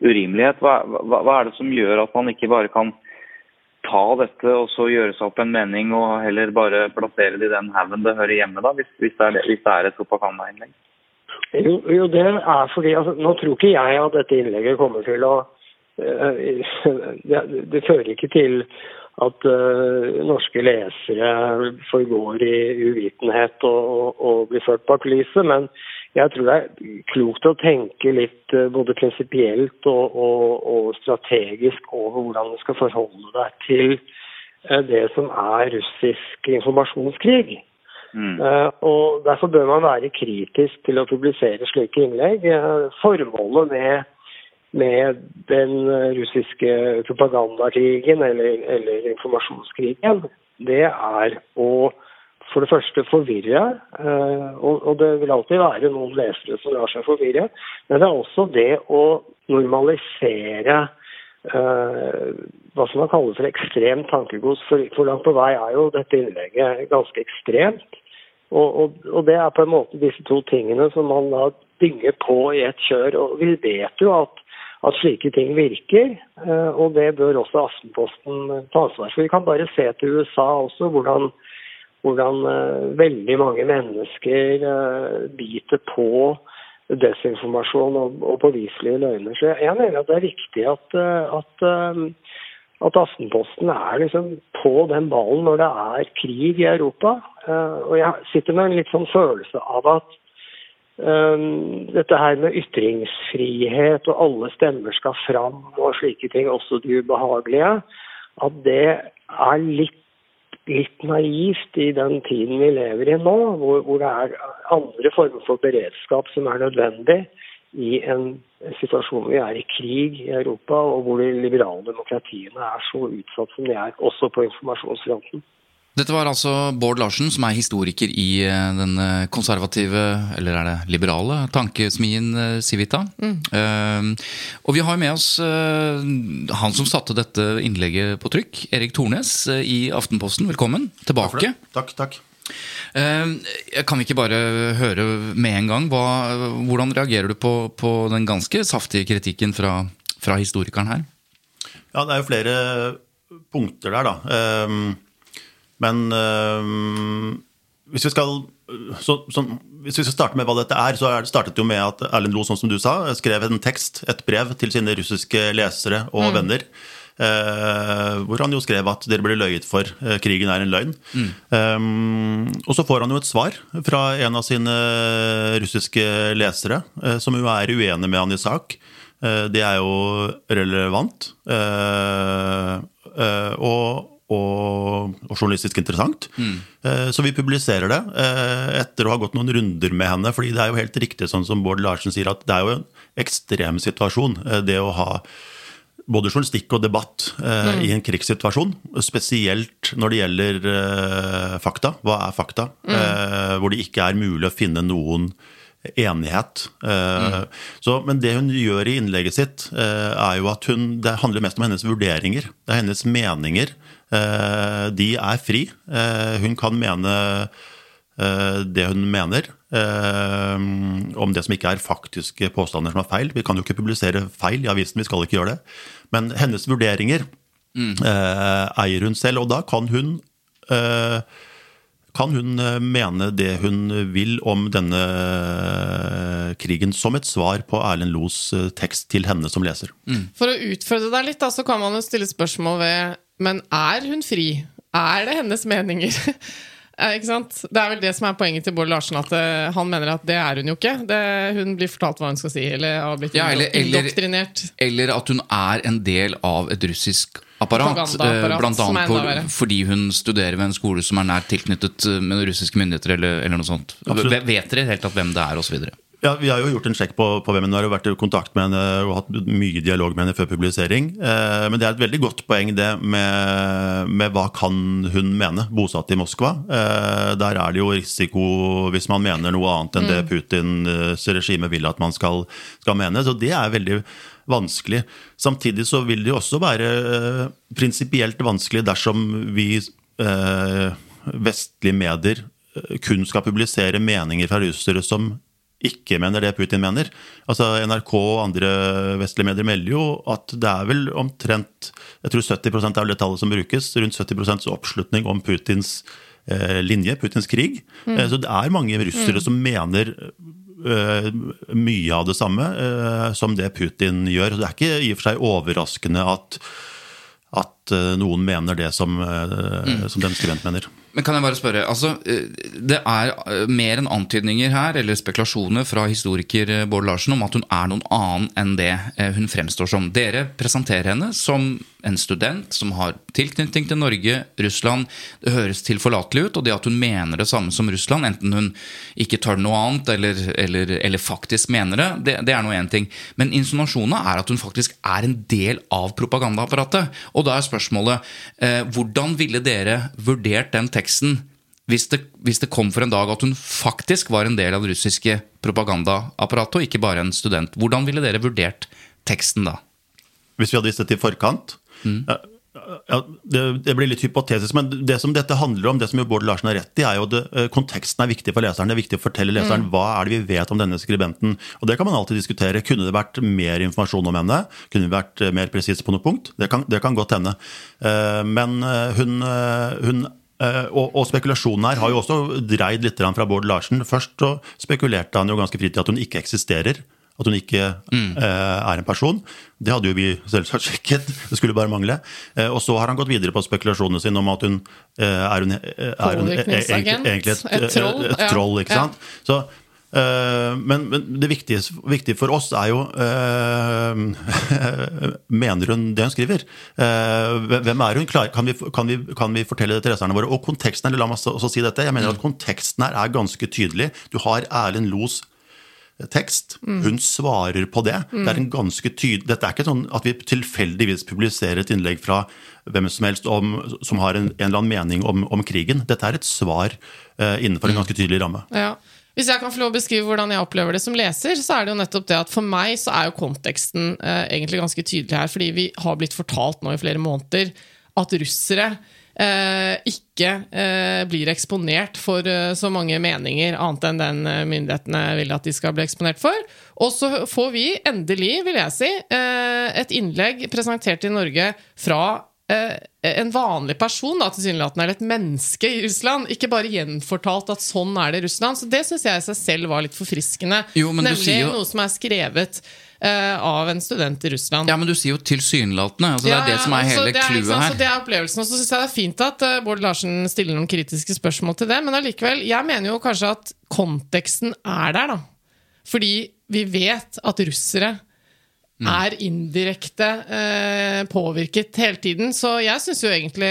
urimelighet. Hva, hva, hva, er det som gjør at man ikke bare kan ta dette og så gjøre seg opp en mening, og heller bare plassere det i den haugen det hører hjemme, da, hvis, hvis, det, er, hvis det er et propagandainnlegg? Jo, jo, det er fordi altså, Nå tror ikke jeg at dette innlegget kommer til å uh, det, det, fører ikke til at uh, norske lesere forgår i uvitenhet og, og, og blir ført bak lyset. Men jeg tror det er klokt å tenke litt eh, både prinsipielt og, og, og, strategisk over hvordan du skal forholde deg til eh, det som er russisk informasjonskrig. Mm. Uh, og Derfor bør man være kritisk til å publisere slike innlegg. Formålet med, med, den russiske propagandakrigen eller, eller informasjonskrigen, det er å for det første forvirre, eh, og det vil alltid være noen lesere som lar seg forvirre. Men det er også det å normalisere eh, hva som man kaller for ekstremt tankegods. For, langt på vei er jo dette innlegget ganske ekstremt. Og, det er på en måte disse to tingene som man da dynger på i et kjør. Og vi vet jo at, at slike ting virker, eh, og det bør også Aftenposten ta ansvar for. Vi kan bare se til USA også, hvordan hvordan uh, veldig mange mennesker uh, biter på desinformasjon og, og påviselige løgner. Så jeg mener at det er viktig at, uh, at, at Aftenposten er liksom på den ballen når det er krig i Europa. og jeg sitter med en litt sånn følelse av at Um, dette her med ytringsfrihet og alle stemmer skal fram og slike ting, også de ubehagelige, at det er litt, litt naivt i den tiden vi lever i nå, hvor, hvor det er andre former for beredskap som er nødvendig i en situasjon hvor vi er i krig i Europa, og hvor de liberale demokratiene er så utsatt som de er, også på informasjonsfronten. Dette var altså Bård Larsen, som er historiker i eh, den eh, konservative, eller er det liberale, tankesmien eh, Civita. Mm. Uh, og vi har med oss uh, han som satte dette innlegget på trykk, Erik Tornes uh, i Aftenposten. Velkommen tilbake. Takk, takk. Kan vi ikke bare høre med en gang, hva, hvordan reagerer du på, på, den ganske saftige kritikken fra, fra historikeren her? Ja, det er jo flere punkter der, da. Men øh, hvis, vi skal, så, så, hvis vi skal starte med hva dette er, så startet det jo med at Erlend Loe, sånn som du sa, skrev en tekst, et brev, til sine russiske lesere og mm. venner. Eh, hvor han jo skrev at dere blir løyet for, eh, krigen er en løgn. Mm. Um, og så får han jo et svar fra en av sine russiske lesere, eh, som jo er uenig med han i sak. Eh, det er jo relevant. Eh, og og, og journalistisk interessant. Mm. Eh, så vi publiserer det eh, etter å ha gått noen runder med henne. fordi det er jo helt riktig sånn som Bård Larsen sier, at det er jo en ekstrem situasjon. Eh, det å ha både journalistikk og debatt mm. i en krigssituasjon. Spesielt når det gjelder fakta. Hva er fakta? Mm. hvor det ikke er mulig å finne noen enighet. Mm. Så, men det hun gjør i innlegget sitt, er jo at hun, det handler mest om hennes vurderinger. Det er hennes meninger de er fri. Eh, hun kan mene eh, det hun mener. om det som ikke er faktiske påstander som er feil. Vi kan jo ikke publisere feil i avisen, vi skal ikke gjøre det. Men hennes vurderinger mm. eier hun selv, og da kan hun kan hun mene det hun vil om denne krigen, som et svar på Erlend Los tekst til henne som leser. Mm. For å utfordre deg litt, da, så kan man jo stille spørsmål ved men er hun fri? Er det hennes meninger? Eh, ikke sant? Det er vel det som er poenget til Bård Larsen. At uh, Han mener at det er hun jo ikke. Det, hun blir fortalt hva hun skal si, eller har blitt ja, eller, indoktrinert. Eller, at hun er en del av et russisk apparat. -apparat blant annet på, fordi hun studerer ved en skole som er nært tilknyttet med russiske myndigheter, eller, eller noe sånt. Absolutt. Vet dere helt tatt hvem det er, osv.? Ja, Vi har jo gjort en sjekk på, på hvem hun har vært i kontakt med henne og hatt mye dialog med henne før publisering. Eh, men det er et veldig godt poeng det med, med, hva kan hun mene, bosatt i Moskva. Eh, der er det jo risiko hvis man mener noe annet enn mm. det Putins regime vil at man skal, skal, mene. Så det er veldig vanskelig. Samtidig så vil det jo også være eh, prinsipielt vanskelig dersom vi eh, vestlige medier eh, kun skal publisere meninger fra russere som ikke mener det Putin mener. Altså NRK og andre vestlige medier melder jo at det er vel omtrent jeg tror 70 er det tallet som brukes, rundt 70% oppslutning om Putins eh, linje, Putins krig. Mm. Eh, så det er mange russere mm. som mener eh, mye av det samme eh, som det Putin gjør. Så det er ikke i og for seg overraskende at, at eh, noen mener det som, eh, mm. som den skribent mener. Men kan jeg bare spørre, altså, eh, Det er eh, mer enn antydninger her, eller spekulasjoner fra historiker eh, Bård Larsen om at hun er noen annen enn det hun fremstår som. Dere presenterer henne som en student som har tilknytning til Norge, Russland. Det høres tilforlatelig ut, og det at hun mener det samme som Russland, enten hun ikke tør noe annet eller, eller, eller faktisk mener det, det, det er nå én ting. Men insinuasjonene er at hun faktisk er en del av propagandaapparatet. Og da er spørsmålet eh, hvordan ville dere vurdert den teksten? hvis det, hvis det, kom for en dag at hun faktisk var en del av det russiske propagandaapparatet, og ikke bare en student. Hvordan ville dere vurdert teksten da? Hvis vi hadde visst det i forkant? Mm. Ja, det, det, blir litt hypotetisk, men det som dette handler om, det som jo Bård Larsen har rett i, er jo at eh, konteksten er viktig for leseren. Det er viktig å fortelle leseren mm. hva er det vi vet om denne skribenten. Og Det kan man alltid diskutere. Kunne det vært mer informasjon om henne? Kunne vi vært eh, mer presise på noe punkt? Det kan, det kan godt hende. Eh, men hun, hun og, og, spekulasjonen her har jo også dreid litt fra Bård Larsen. Først så spekulerte han jo ganske fritt i at hun ikke eksisterer. At hun ikke mm. uh, er en person. Det hadde jo vi selvsagt sjekket. Det skulle bare mangle. Uh, og så har han gått videre på spekulasjonene sine om at hun er, hun, er hun, egentlig et, et, troll. Et troll ikke sant? Så Eh, men, men det viktige, viktige, for oss er jo uh, Mener hun det hun skriver? Hvem er hun? Klar, kan, vi, kan, vi, kan, vi, fortelle det til leserne våre? Og konteksten eller la meg også si dette, jeg mener at konteksten her er ganske tydelig. Du har Erlend Los tekst. Hun svarer på det. Det er en ganske tydelig, Dette er ikke sånn at vi tilfeldigvis publiserer et innlegg fra hvem som helst om, som har en, en, eller annen mening om, om, krigen. Dette er et svar uh, innenfor en ganske tydelig ramme. Ja. Hvis jeg kan få lov å beskrive hvordan jeg opplever det som leser, så er det jo nettopp det at for meg så er jo konteksten eh, egentlig ganske tydelig her, fordi vi har blitt fortalt nå i flere måneder at russere ikke eh, blir eksponert for eh, så mange meninger annet enn den eh, myndighetene vil at de skal bli eksponert for. Og så får vi endelig, vil jeg si, eh, et innlegg presentert i Norge fra Eh, en vanlig person, tilsynelatende, eller et menneske i Russland. Ikke bare gjenfortalt at sånn er det i Russland. Så det syns jeg i seg selv var litt forfriskende. Jo, Nemlig jo... noe som er skrevet av en student i Russland. Ja, men du sier jo tilsynelatende. Altså, ja, det er det som er hele clouet her. det er opplevelsen. Og så syns jeg det er fint at uh, Bård Larsen stiller noen kritiske spørsmål til det, men allikevel, jeg mener jo kanskje at konteksten er der, da. Fordi vi vet at russere Mm. er indirekte eh, påvirket hele tiden. Så jeg syns jo egentlig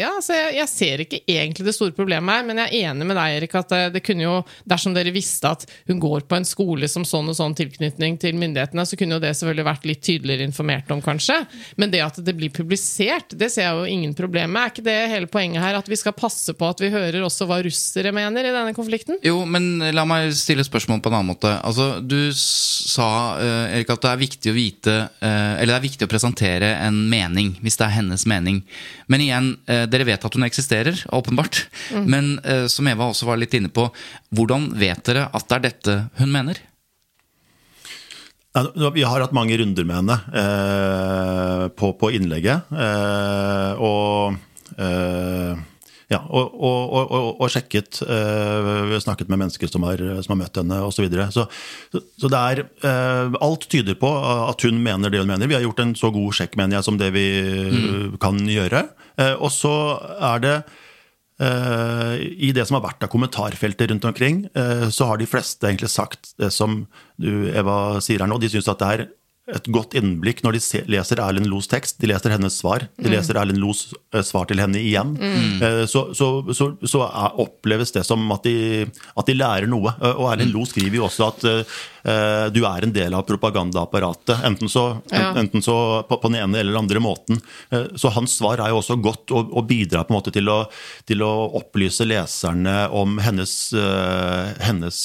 Ja, altså jeg, jeg, ser ikke egentlig det store problemet her, men jeg er enig med deg, Erik, at det, det, kunne jo Dersom dere visste at hun går på en skole som sånn og sånn tilknytning til myndighetene, så kunne jo det selvfølgelig vært litt tydeligere informert om, kanskje. Men det at det blir publisert, det ser jeg jo ingen problem med. Er ikke det hele poenget her? At vi skal passe på at vi hører også hva russere mener i denne konflikten? Jo, men la meg stille spørsmål på en annen måte. Altså, du sa, eh, Erik, at det er viktig å vite vite eh, Eller det er viktig å presentere en mening, hvis det er hennes mening. Men igjen, eh, dere vet at hun eksisterer, åpenbart. Mm. Men eh, som Eva også var litt inne på, hvordan vet dere at det er dette hun mener? Vi har hatt mange runder med henne eh, på, på, innlegget. Eh, og eh, ja, og, og, og, og sjekket uh, Snakket med mennesker som har, som har møtt henne osv. Så, videre. så Så det er uh, Alt tyder på at hun mener det hun mener. Vi har gjort en så god sjekk, mener jeg, som det vi mm. kan gjøre. Uh, og så er det i det som har vært av kommentarfelter rundt omkring, så har de fleste egentlig sagt det som du, Eva, sier her nå. De syns at det er et godt innblikk når de leser Erlend Los tekst. De leser hennes svar. De mm. leser Erlend Los eh, svar til henne igjen. Mm. Eh, så, så, så, så, oppleves det som at de, at de lærer noe. Eh, og Erlend Lo skriver jo også at du er en del av propagandaapparatet. Enten så, ja. enten så på, på, den ene eller den andre måten. Uh, så hans svar er jo også godt og, og bidrar på en måte til å, til å opplyse leserne om hennes, uh, hennes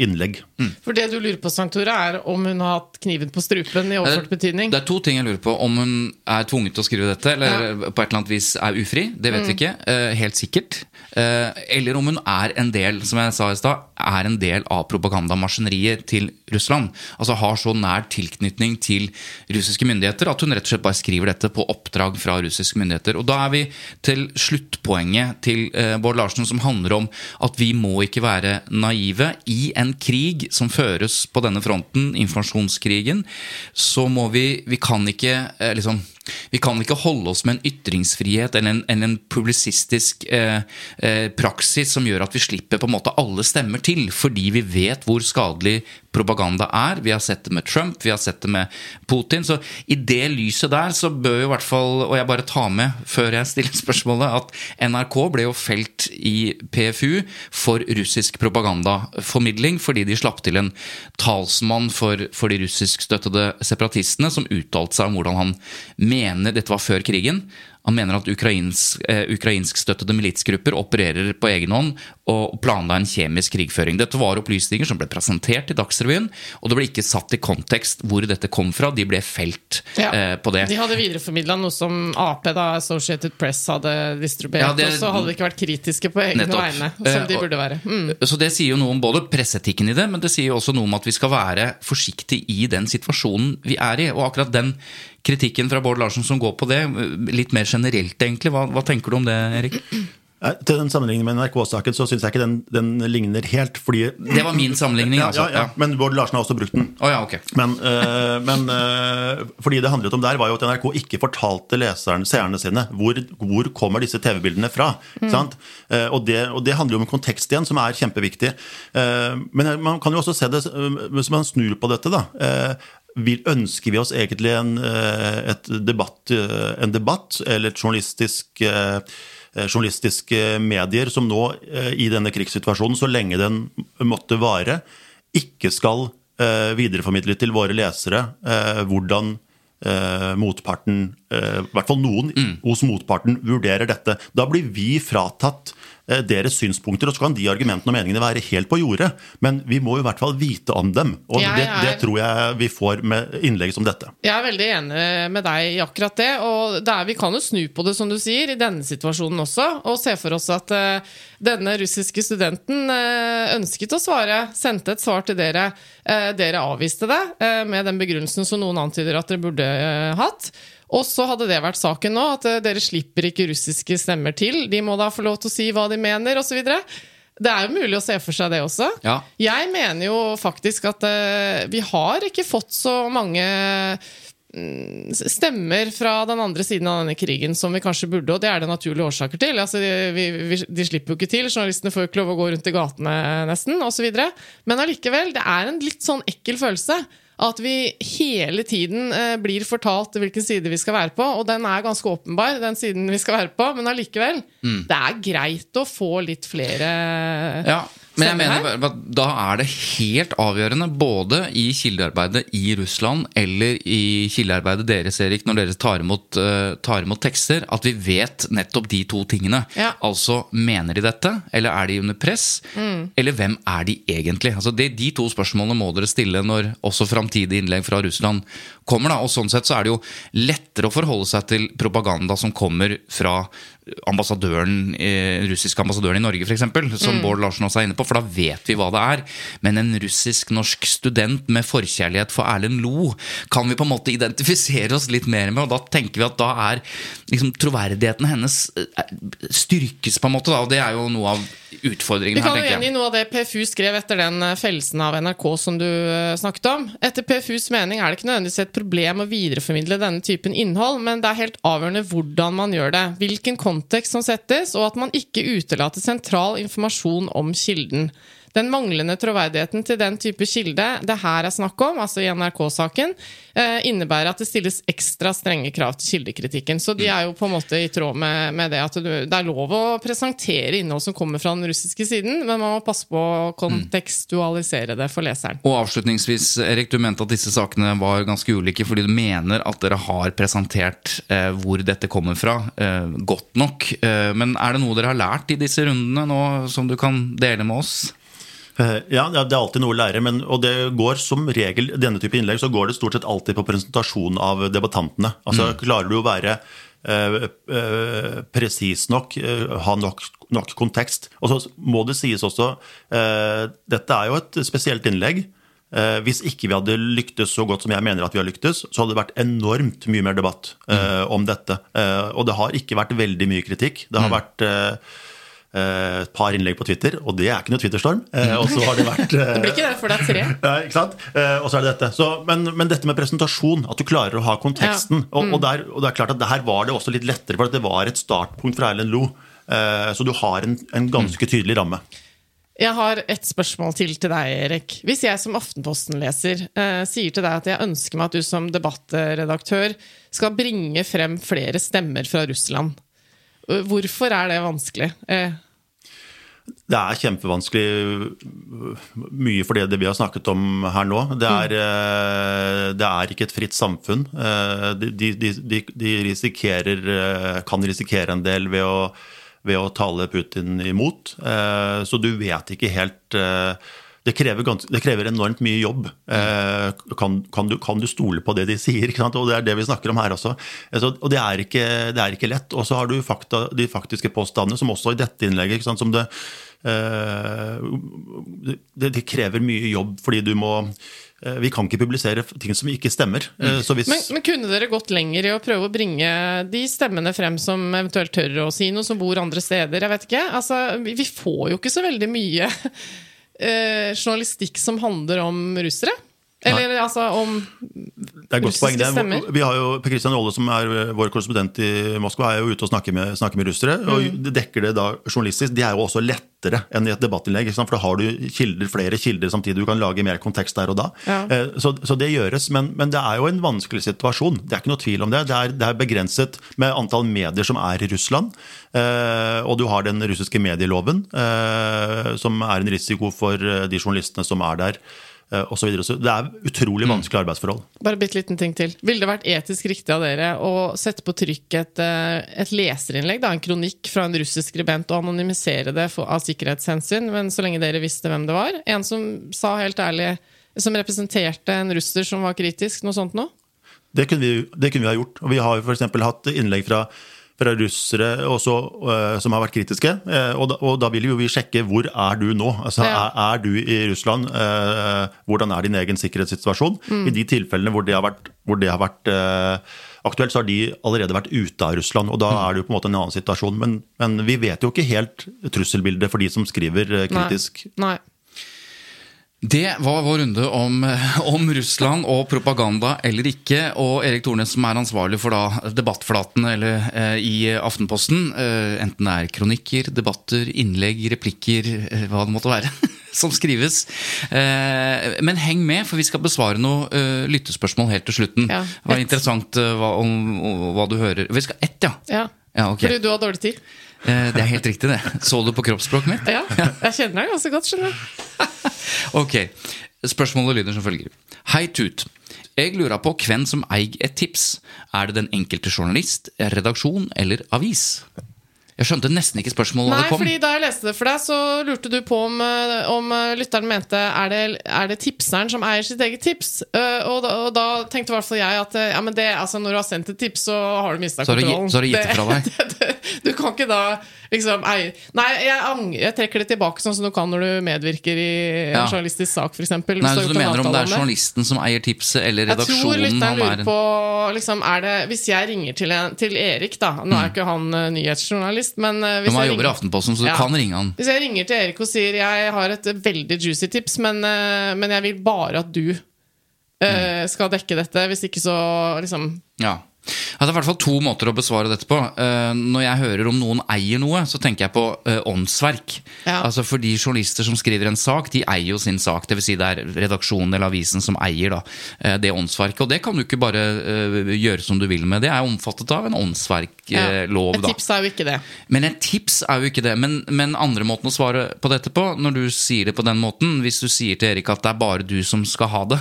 innlegg. Mm. For det du lurer på, Sankt Tore, er om hun har hatt kniven på strupen i overført betydning? Det er to ting jeg lurer på. Om hun er tvunget til å skrive dette, eller ja. på et eller annet vis er ufri. Det vet mm. vi ikke. Helt sikkert. Eller om hun er en del, som jeg sa i stad, er en del av propagandamaskineriet til Russland. Altså har så nær tilknytning til russiske myndigheter at hun rett og slett bare skriver dette på oppdrag fra russiske myndigheter. Og da er vi til sluttpoenget til uh, Bård Larsen, som handler om at vi må ikke være naive i en krig som føres på denne fronten informasjonskrigen, så må vi Vi kan ikke eh, liksom vi kan ikke holde oss med en ytringsfrihet eller en, eller en publisistisk eh, eh, praksis som gjør at vi slipper på en måte alle stemmer til, fordi vi vet hvor skadelig propaganda er. Vi har sett det med Trump, vi har sett det med Putin. Så i det lyset der så bør jo i hvert fall, og jeg bare tar med før jeg stiller spørsmålet, at NRK ble jo felt i PFU for russisk propagandaformidling fordi de slapp til en talsmann for, for de russiskstøttede separatistene som uttalte seg om hvordan han mener Dette var før krigen han mener at ukrainsk, eh, ukrainskstøttede militsgrupper opererer på egen hånd og planla en kjemisk krigføring. Dette var opplysninger som ble presentert i Dagsrevyen, og det ble ikke satt i kontekst hvor dette kom fra. De ble felt ja, eh, på det. De hadde videreformidla noe som Ap, da, Associated Press, hadde distribuert, ja, det, og så hadde de ikke vært kritiske på egne nettopp. vegne, som de eh, burde være. Mm. Så det sier jo noe om både presseetikken i det, men det sier jo også noe om at vi skal være forsiktige i den situasjonen vi er i. Og akkurat den kritikken fra Bård Larsen som går på det, litt mer generelt, egentlig. Hva, hva tenker du om det, Erik? Til den sammenligningen med NRK-saken så syns jeg ikke den, den ligner helt. fordi... Det var min sammenligning, Ja, altså. ja, ja. Men Bård Larsen har også brukt den. Oh, ja, ok. Men, øh, men øh, fordi det handlet om der, var jo at NRK ikke fortalte leserne, seerne sine hvor, hvor kommer disse TV-bildene fra. Mm. Sant? Eh, og, det, og det handler jo om kontekst igjen, som er kjempeviktig. Men man kan jo også se det hvis man snur på dette, da. Vil, ønsker vi oss egentlig en, eh, et debatt, eh, en debatt eller et journalistisk eh, journalistiske medier som nå i denne krigssituasjonen, så lenge den måtte vare, ikke skal videreformidle til våre lesere hvordan motparten, i hvert fall noen hos motparten, vurderer dette. Da blir vi fratatt deres synspunkter, og så kan de argumentene og meningene være helt på jordet. Men vi må i hvert fall vite om dem, og Jeg det, det er- tror jeg vi får med innlegg som dette. Jeg er veldig enig med deg i akkurat det. Og det er, vi kan jo snu på det, som du sier, i denne situasjonen også. Og se for oss at uh, denne russiske studenten uh, ønsket å svare, sendte et svar til dere. Uh, dere avviste det eh, med den begrunnelsen som noen antyder at dere burde eh, hatt. Og så hadde det vært saken nå, at eh, dere slipper ikke russiske stemmer til. De må da få lov til å si hva de mener, osv. Det er jo mulig å se for seg det også. Ja. Jeg mener jo faktisk at eh, vi har ikke fått så mange mm, stemmer fra den andre siden av denne krigen som vi kanskje burde, og det er det naturlige årsaker til. Altså, vi, vi, de slipper jo ikke til, journalistene får jo ikke lov å gå rundt i gatene nesten, osv. Men allikevel, det er en litt sånn ekkel følelse. At vi hele tiden eh, blir fortalt hvilken side vi skal være på. Og den er ganske åpenbar, den siden vi skal være på, men allikevel. Det er greit å få litt flere Ja, men jeg mener da er det helt avgjørende, både i kildearbeidet i Russland eller i kildearbeidet deres, Erik, når dere tar imot, eh, tar imot tekster, at vi vet nettopp de to tingene. Ja. Altså, mener de dette, eller er de under press? Mm. Eller hvem er de egentlig? Altså, det, de to spørsmålene må dere stille når også framtidige innlegg fra Russland kommer. Da. Og sånn sett så er det jo lettere å forholde seg til propaganda som kommer fra ambassadøren, russiske ambassadøren i Norge, f.eks., som Mm. Bård Larsen også er inne på, for da vet vi hva det er. Men en russisk-norsk student med forkjærlighet for Erlend Lo kan vi på en måte identifisere oss litt mer med, og da tenker vi at da er liksom, troverdigheten hennes eh, styrkes, på en måte, da, og det er jo noe av utfordringen Vi kan jo enig i noe av det PFU skrev etter den eh, fellelsen av NRK som du eh, snakket om. Etter PFUs mening er det ikke nødvendigvis et problem å videreformidle denne typen innhold, men det er helt avgjørende hvordan man gjør det, hvilken kontekst som settes, og at man ikke utelater sentral informasjon om kilden. Den manglende troverdigheten til den type kilde det her er snakk om, altså i NRK-saken, eh, innebærer at det stilles ekstra strenge krav til kildekritikken. Så de er jo på en måte i tråd med, med det at det er lov å presentere innhold som kommer fra den russiske siden, men man må passe på å kontekstualisere det for leseren. Og avslutningsvis, Erik, du mente at disse sakene var ganske ulike fordi du mener at dere har presentert eh, hvor dette kommer fra, eh, godt nok. Eh, men er det noe dere har lært i disse rundene nå, som du kan dele med oss? Eh, Ja, det er alltid noe å lære, men, og det går som regel denne type innlegg så går det stort sett alltid på presentasjon av debattantene. Altså Klarer du å være eh, eh, presis nok, eh, ha nok, nok kontekst. Og så må det sies også eh, Dette er jo et spesielt innlegg. Eh, hvis ikke vi hadde lyktes så godt som jeg mener at vi har lyktes, så hadde det vært enormt mye mer debatt eh, om dette. Eh, og det har ikke vært veldig mye kritikk. Det har vært eh, eh, et par innlegg på Twitter, og det er ikke noe Twitterstorm. Eh, og så har det vært eh, Det blir ikke det, for det er tre. ja, ikke sant? Eh, og så er det dette. Så, men, men dette med presentasjon, at du klarer å ha konteksten. Ja. Mm. Og, og, der, og det er klart at her var det også litt lettere, for at det var et startpunkt fra Erlend Lo. Eh, så du har en, en ganske tydelig ramme. Jeg har et spørsmål til til deg, Erik. Hvis jeg som Aftenposten-leser eh, sier til deg at jeg ønsker meg at du som debattredaktør skal bringe frem flere stemmer fra Russland, eh, hvorfor er det vanskelig? Eh, Det er kjempevanskelig mye for det vi har snakket om her nå. Det er, mm. det er ikke et fritt samfunn. Eh, De, de, de, de risikerer, kan risikere en del ved å, ved å tale Putin imot. Så du vet ikke helt det krever, det krever enormt mye jobb. Eh, kan, kan, du, kan du stole på det de sier? Og det er det vi snakker om her også. Altså, og det er, ikke, det er ikke lett. Og så har du fakta, de faktiske påstandene, som også i dette innlegget, som det eh, det, det krever mye jobb, fordi du må eh, Vi kan ikke publisere ting som ikke stemmer. Eh, Så hvis Men, men kunne dere gått lenger i å prøve å bringe de stemmene frem som eventuelt tør å si noe, som bor andre steder? Jeg vet ikke. Altså, vi får jo ikke så veldig mye journalistikk som handler om russere. Eller altså om Det er godt poeng. stemmer. Vi har jo, Per Kristian Rolle, som er eh, vår korrespondent i Moskva, er jo ute og snakker med, snakker med russere. og Mm. det dekker det da journalistisk. Det er jo også lettere enn i et debattinnlegg. For da har du kilder, flere kilder samtidig. Du kan lage mer kontekst der og da. Ja. Eh, Så, så det gjøres. Men, men det er jo en vanskelig situasjon. Det er ikke noe tvil om det. Det er, det er begrenset med antall medier som er i Russland. Eh, Og du har den russiske medieloven, som er en risiko for de journalistene som er der. Eh, Og så videre. så det er utrolig vanskelige arbeidsforhold. Bare bitte liten ting til. Ville det vært etisk riktig av dere å sette på trykk et, eh, et leserinnlegg, da, en kronikk fra en russisk skribent, og anonymisere det for, av sikkerhetshensyn, men så lenge dere visste hvem det var? En som sa helt ærlig Som representerte en russer som var kritisk? Noe sånt noe? Det kunne, vi, det kunne vi ha gjort. Og vi har jo f.eks. hatt innlegg fra, fra russere også, øh, som har vært kritiske. eh, og, da, og da vil jo vi sjekke hvor er du nå? Altså, Ja. er, er du i Russland? Eh, hvordan er din egen sikkerhetssituasjon? I de tilfellene hvor det har vært, det har vært eh, aktuelt, så har de allerede vært ute av Russland. Og da er det jo på en måte en annen situasjon. Men, men vi vet jo ikke helt trusselbildet for de som skriver eh, kritisk. Nei. Nei. Det var vår runde om, om Russland og propaganda eller ikke. Og Erik Tornes, som er ansvarlig for da debattflaten eller, eh, i Aftenposten. Eh, enten det er kronikker, debatter, innlegg, replikker, eh, hva det måtte være. Som skrives. Eh, men heng med, for vi skal besvare noen eh, lyttespørsmål helt til slutten. Ja, det var interessant eh, hva, om, om, hva du hører. Vi skal ett, ja. Ja. Ja, okay. Fordi du har dårlig tid? Eh, det er helt riktig, det. Så du på kroppsspråket mitt? Ja. Jeg kjenner deg ganske godt, skjønner du. Ok, spørsmålet lyder som følger. Hei Tut. Jeg lurer på hvem som eier et tips. Er det den enkelte journalist, redaksjon eller avis? Jeg skjønte nesten ikke spørsmålet da Nei, det kom. fordi Da jeg leste det for deg, så lurte du på om, eh, om eh, lytteren mente er det, er det tipseren som eier sitt eget tips. Uh, og, da, og da tenkte i hvert fall jeg at ja, men det, altså, når du har sendt et tips, så har du mista kontrollen. så har du gitt det fra deg. du kan ikke da liksom ei, Nei, jeg, jeg trekker det tilbake, sånn som du kan når du medvirker i en Ja. journalistisk sak, f.eks. Nei, så du mener om det er journalisten som eier tipset, eller Jeg tror redaksjonen lytteren han lurer er på liksom, det, Hvis jeg ringer til, en, til Erik, da Nå er ikke han uh, nyhetsjournalist, men uh, hvis jeg ringer- så Ja. Hvis jeg ringer til Erik og sier jeg har et veldig juicy tips, men, uh, men jeg vil bare at du eh, skal dekke dette, hvis ikke så liksom Ja. Ja, det er i hvert fall to måter å besvare dette på. Eh, når jeg hører om noen eier noe, så tenker jeg på eh, åndsverk. Ja. Altså For de journalister som skriver en sak, de eier jo sin sak. Dvs. Si det er redaksjonen eller avisen som eier da, eh, det åndsverket. Og det kan du ikke bare gjøre som du vil med. Det er omfattet av en åndsverklov. Et tips er jo ikke det. Men et tips er jo ikke det. Men, men andre måten å svare på dette på, når du sier det på den måten, hvis du sier til Erik at det er bare du som skal ha det,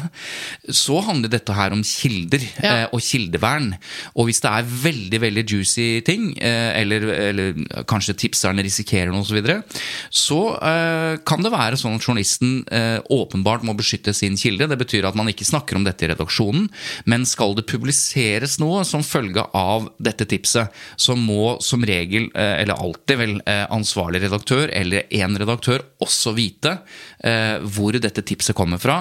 så handler dette her om kilder Ja. og kildevern. Og hvis det er veldig veldig juicy ting, eh, eller, eller kanskje tipserne risikerer noe osv., så, videre, så eh, kan det være sånn at journalisten eh, åpenbart må beskytte sin kilde. Det betyr at man ikke snakker om dette i redaksjonen, men skal det publiseres noe som følge av dette tipset, så må som regel, eller alltid vel, ansvarlig redaktør eller en redaktør også vite hvor dette tipset kommer fra,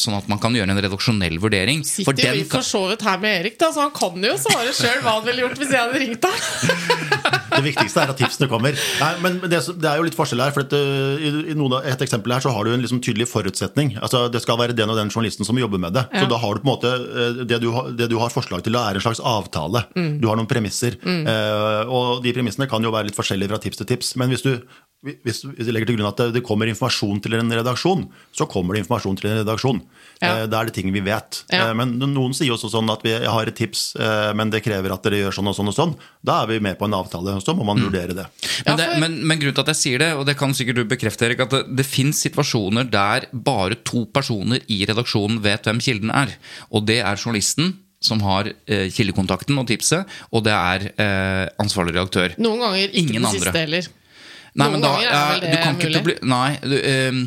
sånn at man kan gjøre en redaksjonell vurdering. Sitter for den vi for så vidt her med Erik, da, så han kan jo svare sjøl hva han ville gjort hvis jeg hadde ringt ham. Det viktigste er at tipsene kommer. Nei, men det, det er jo litt forskjell her. for at, uh, i, i noen et eksempel her så har du en liksom tydelig forutsetning. Altså Det skal være den og den journalisten som jobber med det. Så da har du på en måte uh, det du, det du har forslag til, er en slags avtale. Du har noen premisser. Uh, og de premissene kan jo være litt forskjellige fra tips til tips. Men hvis du, hvis vi legger til grunn at det, det kommer informasjon til en redaksjon, så kommer det informasjon til en redaksjon. Ja. Uh, Da er det ting vi vet. Ja. Uh, Men noen sier også sånn at vi har et tips, uh, men det krever at dere gjør sånn og sånn og sånn. Da er vi med på en avtale, og så må man vurdere det. Men, det, men, men grunnen til at jeg sier det, og det kan sikkert du bekrefte, Erik, at det, det fins situasjoner der bare to personer i redaksjonen vet hvem kilden er. Og det er journalisten, som har eh, kildekontakten og tipset, og det er eh, ansvarlig redaktør. Noen ganger ikke Ingen den andre. siste heller. Nei, men da, er det du kan ikke bli, Nei, du, ehm,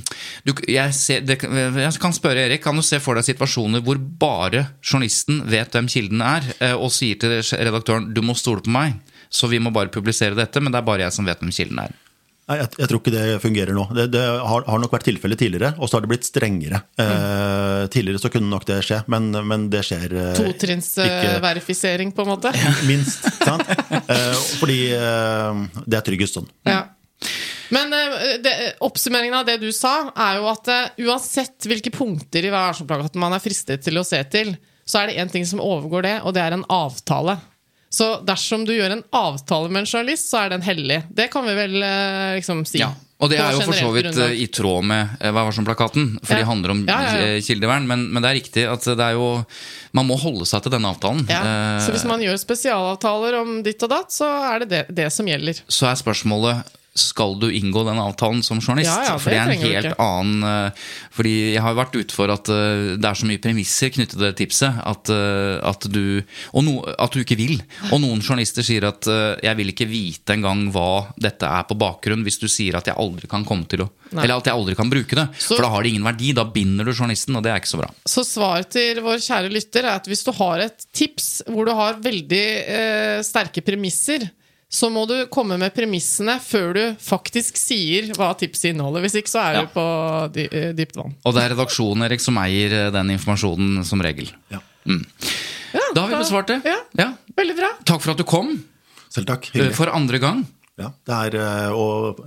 du, jeg, ser, det, jeg kan spørre Erik, kan du se for deg situasjoner hvor bare journalisten vet hvem kilden er, eh, og sier til redaktøren 'du må stole på meg', så vi må bare publisere dette, men det er bare jeg som vet hvem kilden er. Nei, jeg, jeg tror ikke det fungerer nå. Det, det har, har nok vært tilfellet tidligere, og så har det blitt strengere. Eh, tidligere så kunne nok det skje, men, men det skjer eh, Totrinnsverifisering, på en måte. minst. Sant? Eh, fordi eh, det er tryggest sånn. Ja. Men eh, det, oppsummeringen av det du sa, er jo at eh, uansett hvilke punkter i Vær man er fristet til å se til, så er det én ting som overgår det, og det er en avtale. Så dersom du gjør en avtale med en journalist, så er den hellig. Det kan vi vel eh, liksom si. Ja, og det er jo for så vidt i tråd med Hva var varsom-plakaten, for Ja. det handler om Ja, ja, kildevern. Men, men det er riktig at det er jo Man må holde seg til denne avtalen. Ja, så hvis man gjør spesialavtaler om ditt og datt, så er det det, det som gjelder. så er spørsmålet skal du inngå den avtalen som journalist? Ja, ja, for det det er en helt ikke. annen eh, Fordi jeg har vært ute for at eh, det er så mye premisser knyttet til det tipset at, eh, at, du, og no, at du ikke vil. Og noen journalister sier at jeg vil ikke vite engang hva dette er på bakgrunn, hvis du sier at jeg aldri kan komme til å Nei. Eller at jeg aldri kan bruke det. Så- For da har det ingen verdi. Da binder du journalisten, og det er ikke så bra. Så svaret til vår kjære lytter er at hvis du har et tips hvor du har veldig eh, sterke premisser, så må du komme med premissene før du faktisk sier hva tipset inneholder. Hvis ikke så er Ja. du på dy eh, dypt vann. Og det er redaksjonen Erik, som eier eh, den informasjonen som regel. Ja. Da har vi besvart det. Ja. Ja. Veldig bra. Takk for at du kom Selv takk. eh, Hyggelig. for andre gang. Ja, det er eh, og,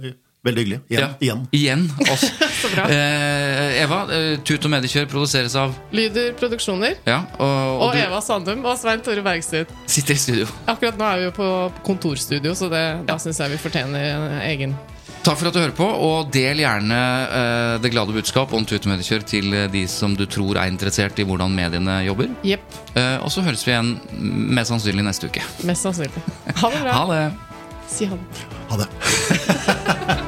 veldig hyggelig. Igjen. Ja. igjen. Igjen. også. Så bra. Eh, Eva, eh, Tut og Mediekjør produseres av Lyder Produksjoner. Ja, og, og, Og du Eva Sandum og Svein Tore Bergstøt. sitter i studio. Akkurat nå er vi jo på kontorstudio, så det, da syns jeg vi fortjener en egen Takk for at du hører på, og del gjerne eh, det glade budskap om Tut og Mediekjør til eh, de som du tror er interessert i hvordan mediene jobber. Yep. Eh, og så høres vi igjen mest sannsynlig neste uke. Mest sannsynlig. Ha det bra. Ha det! Si ha det. Ha det.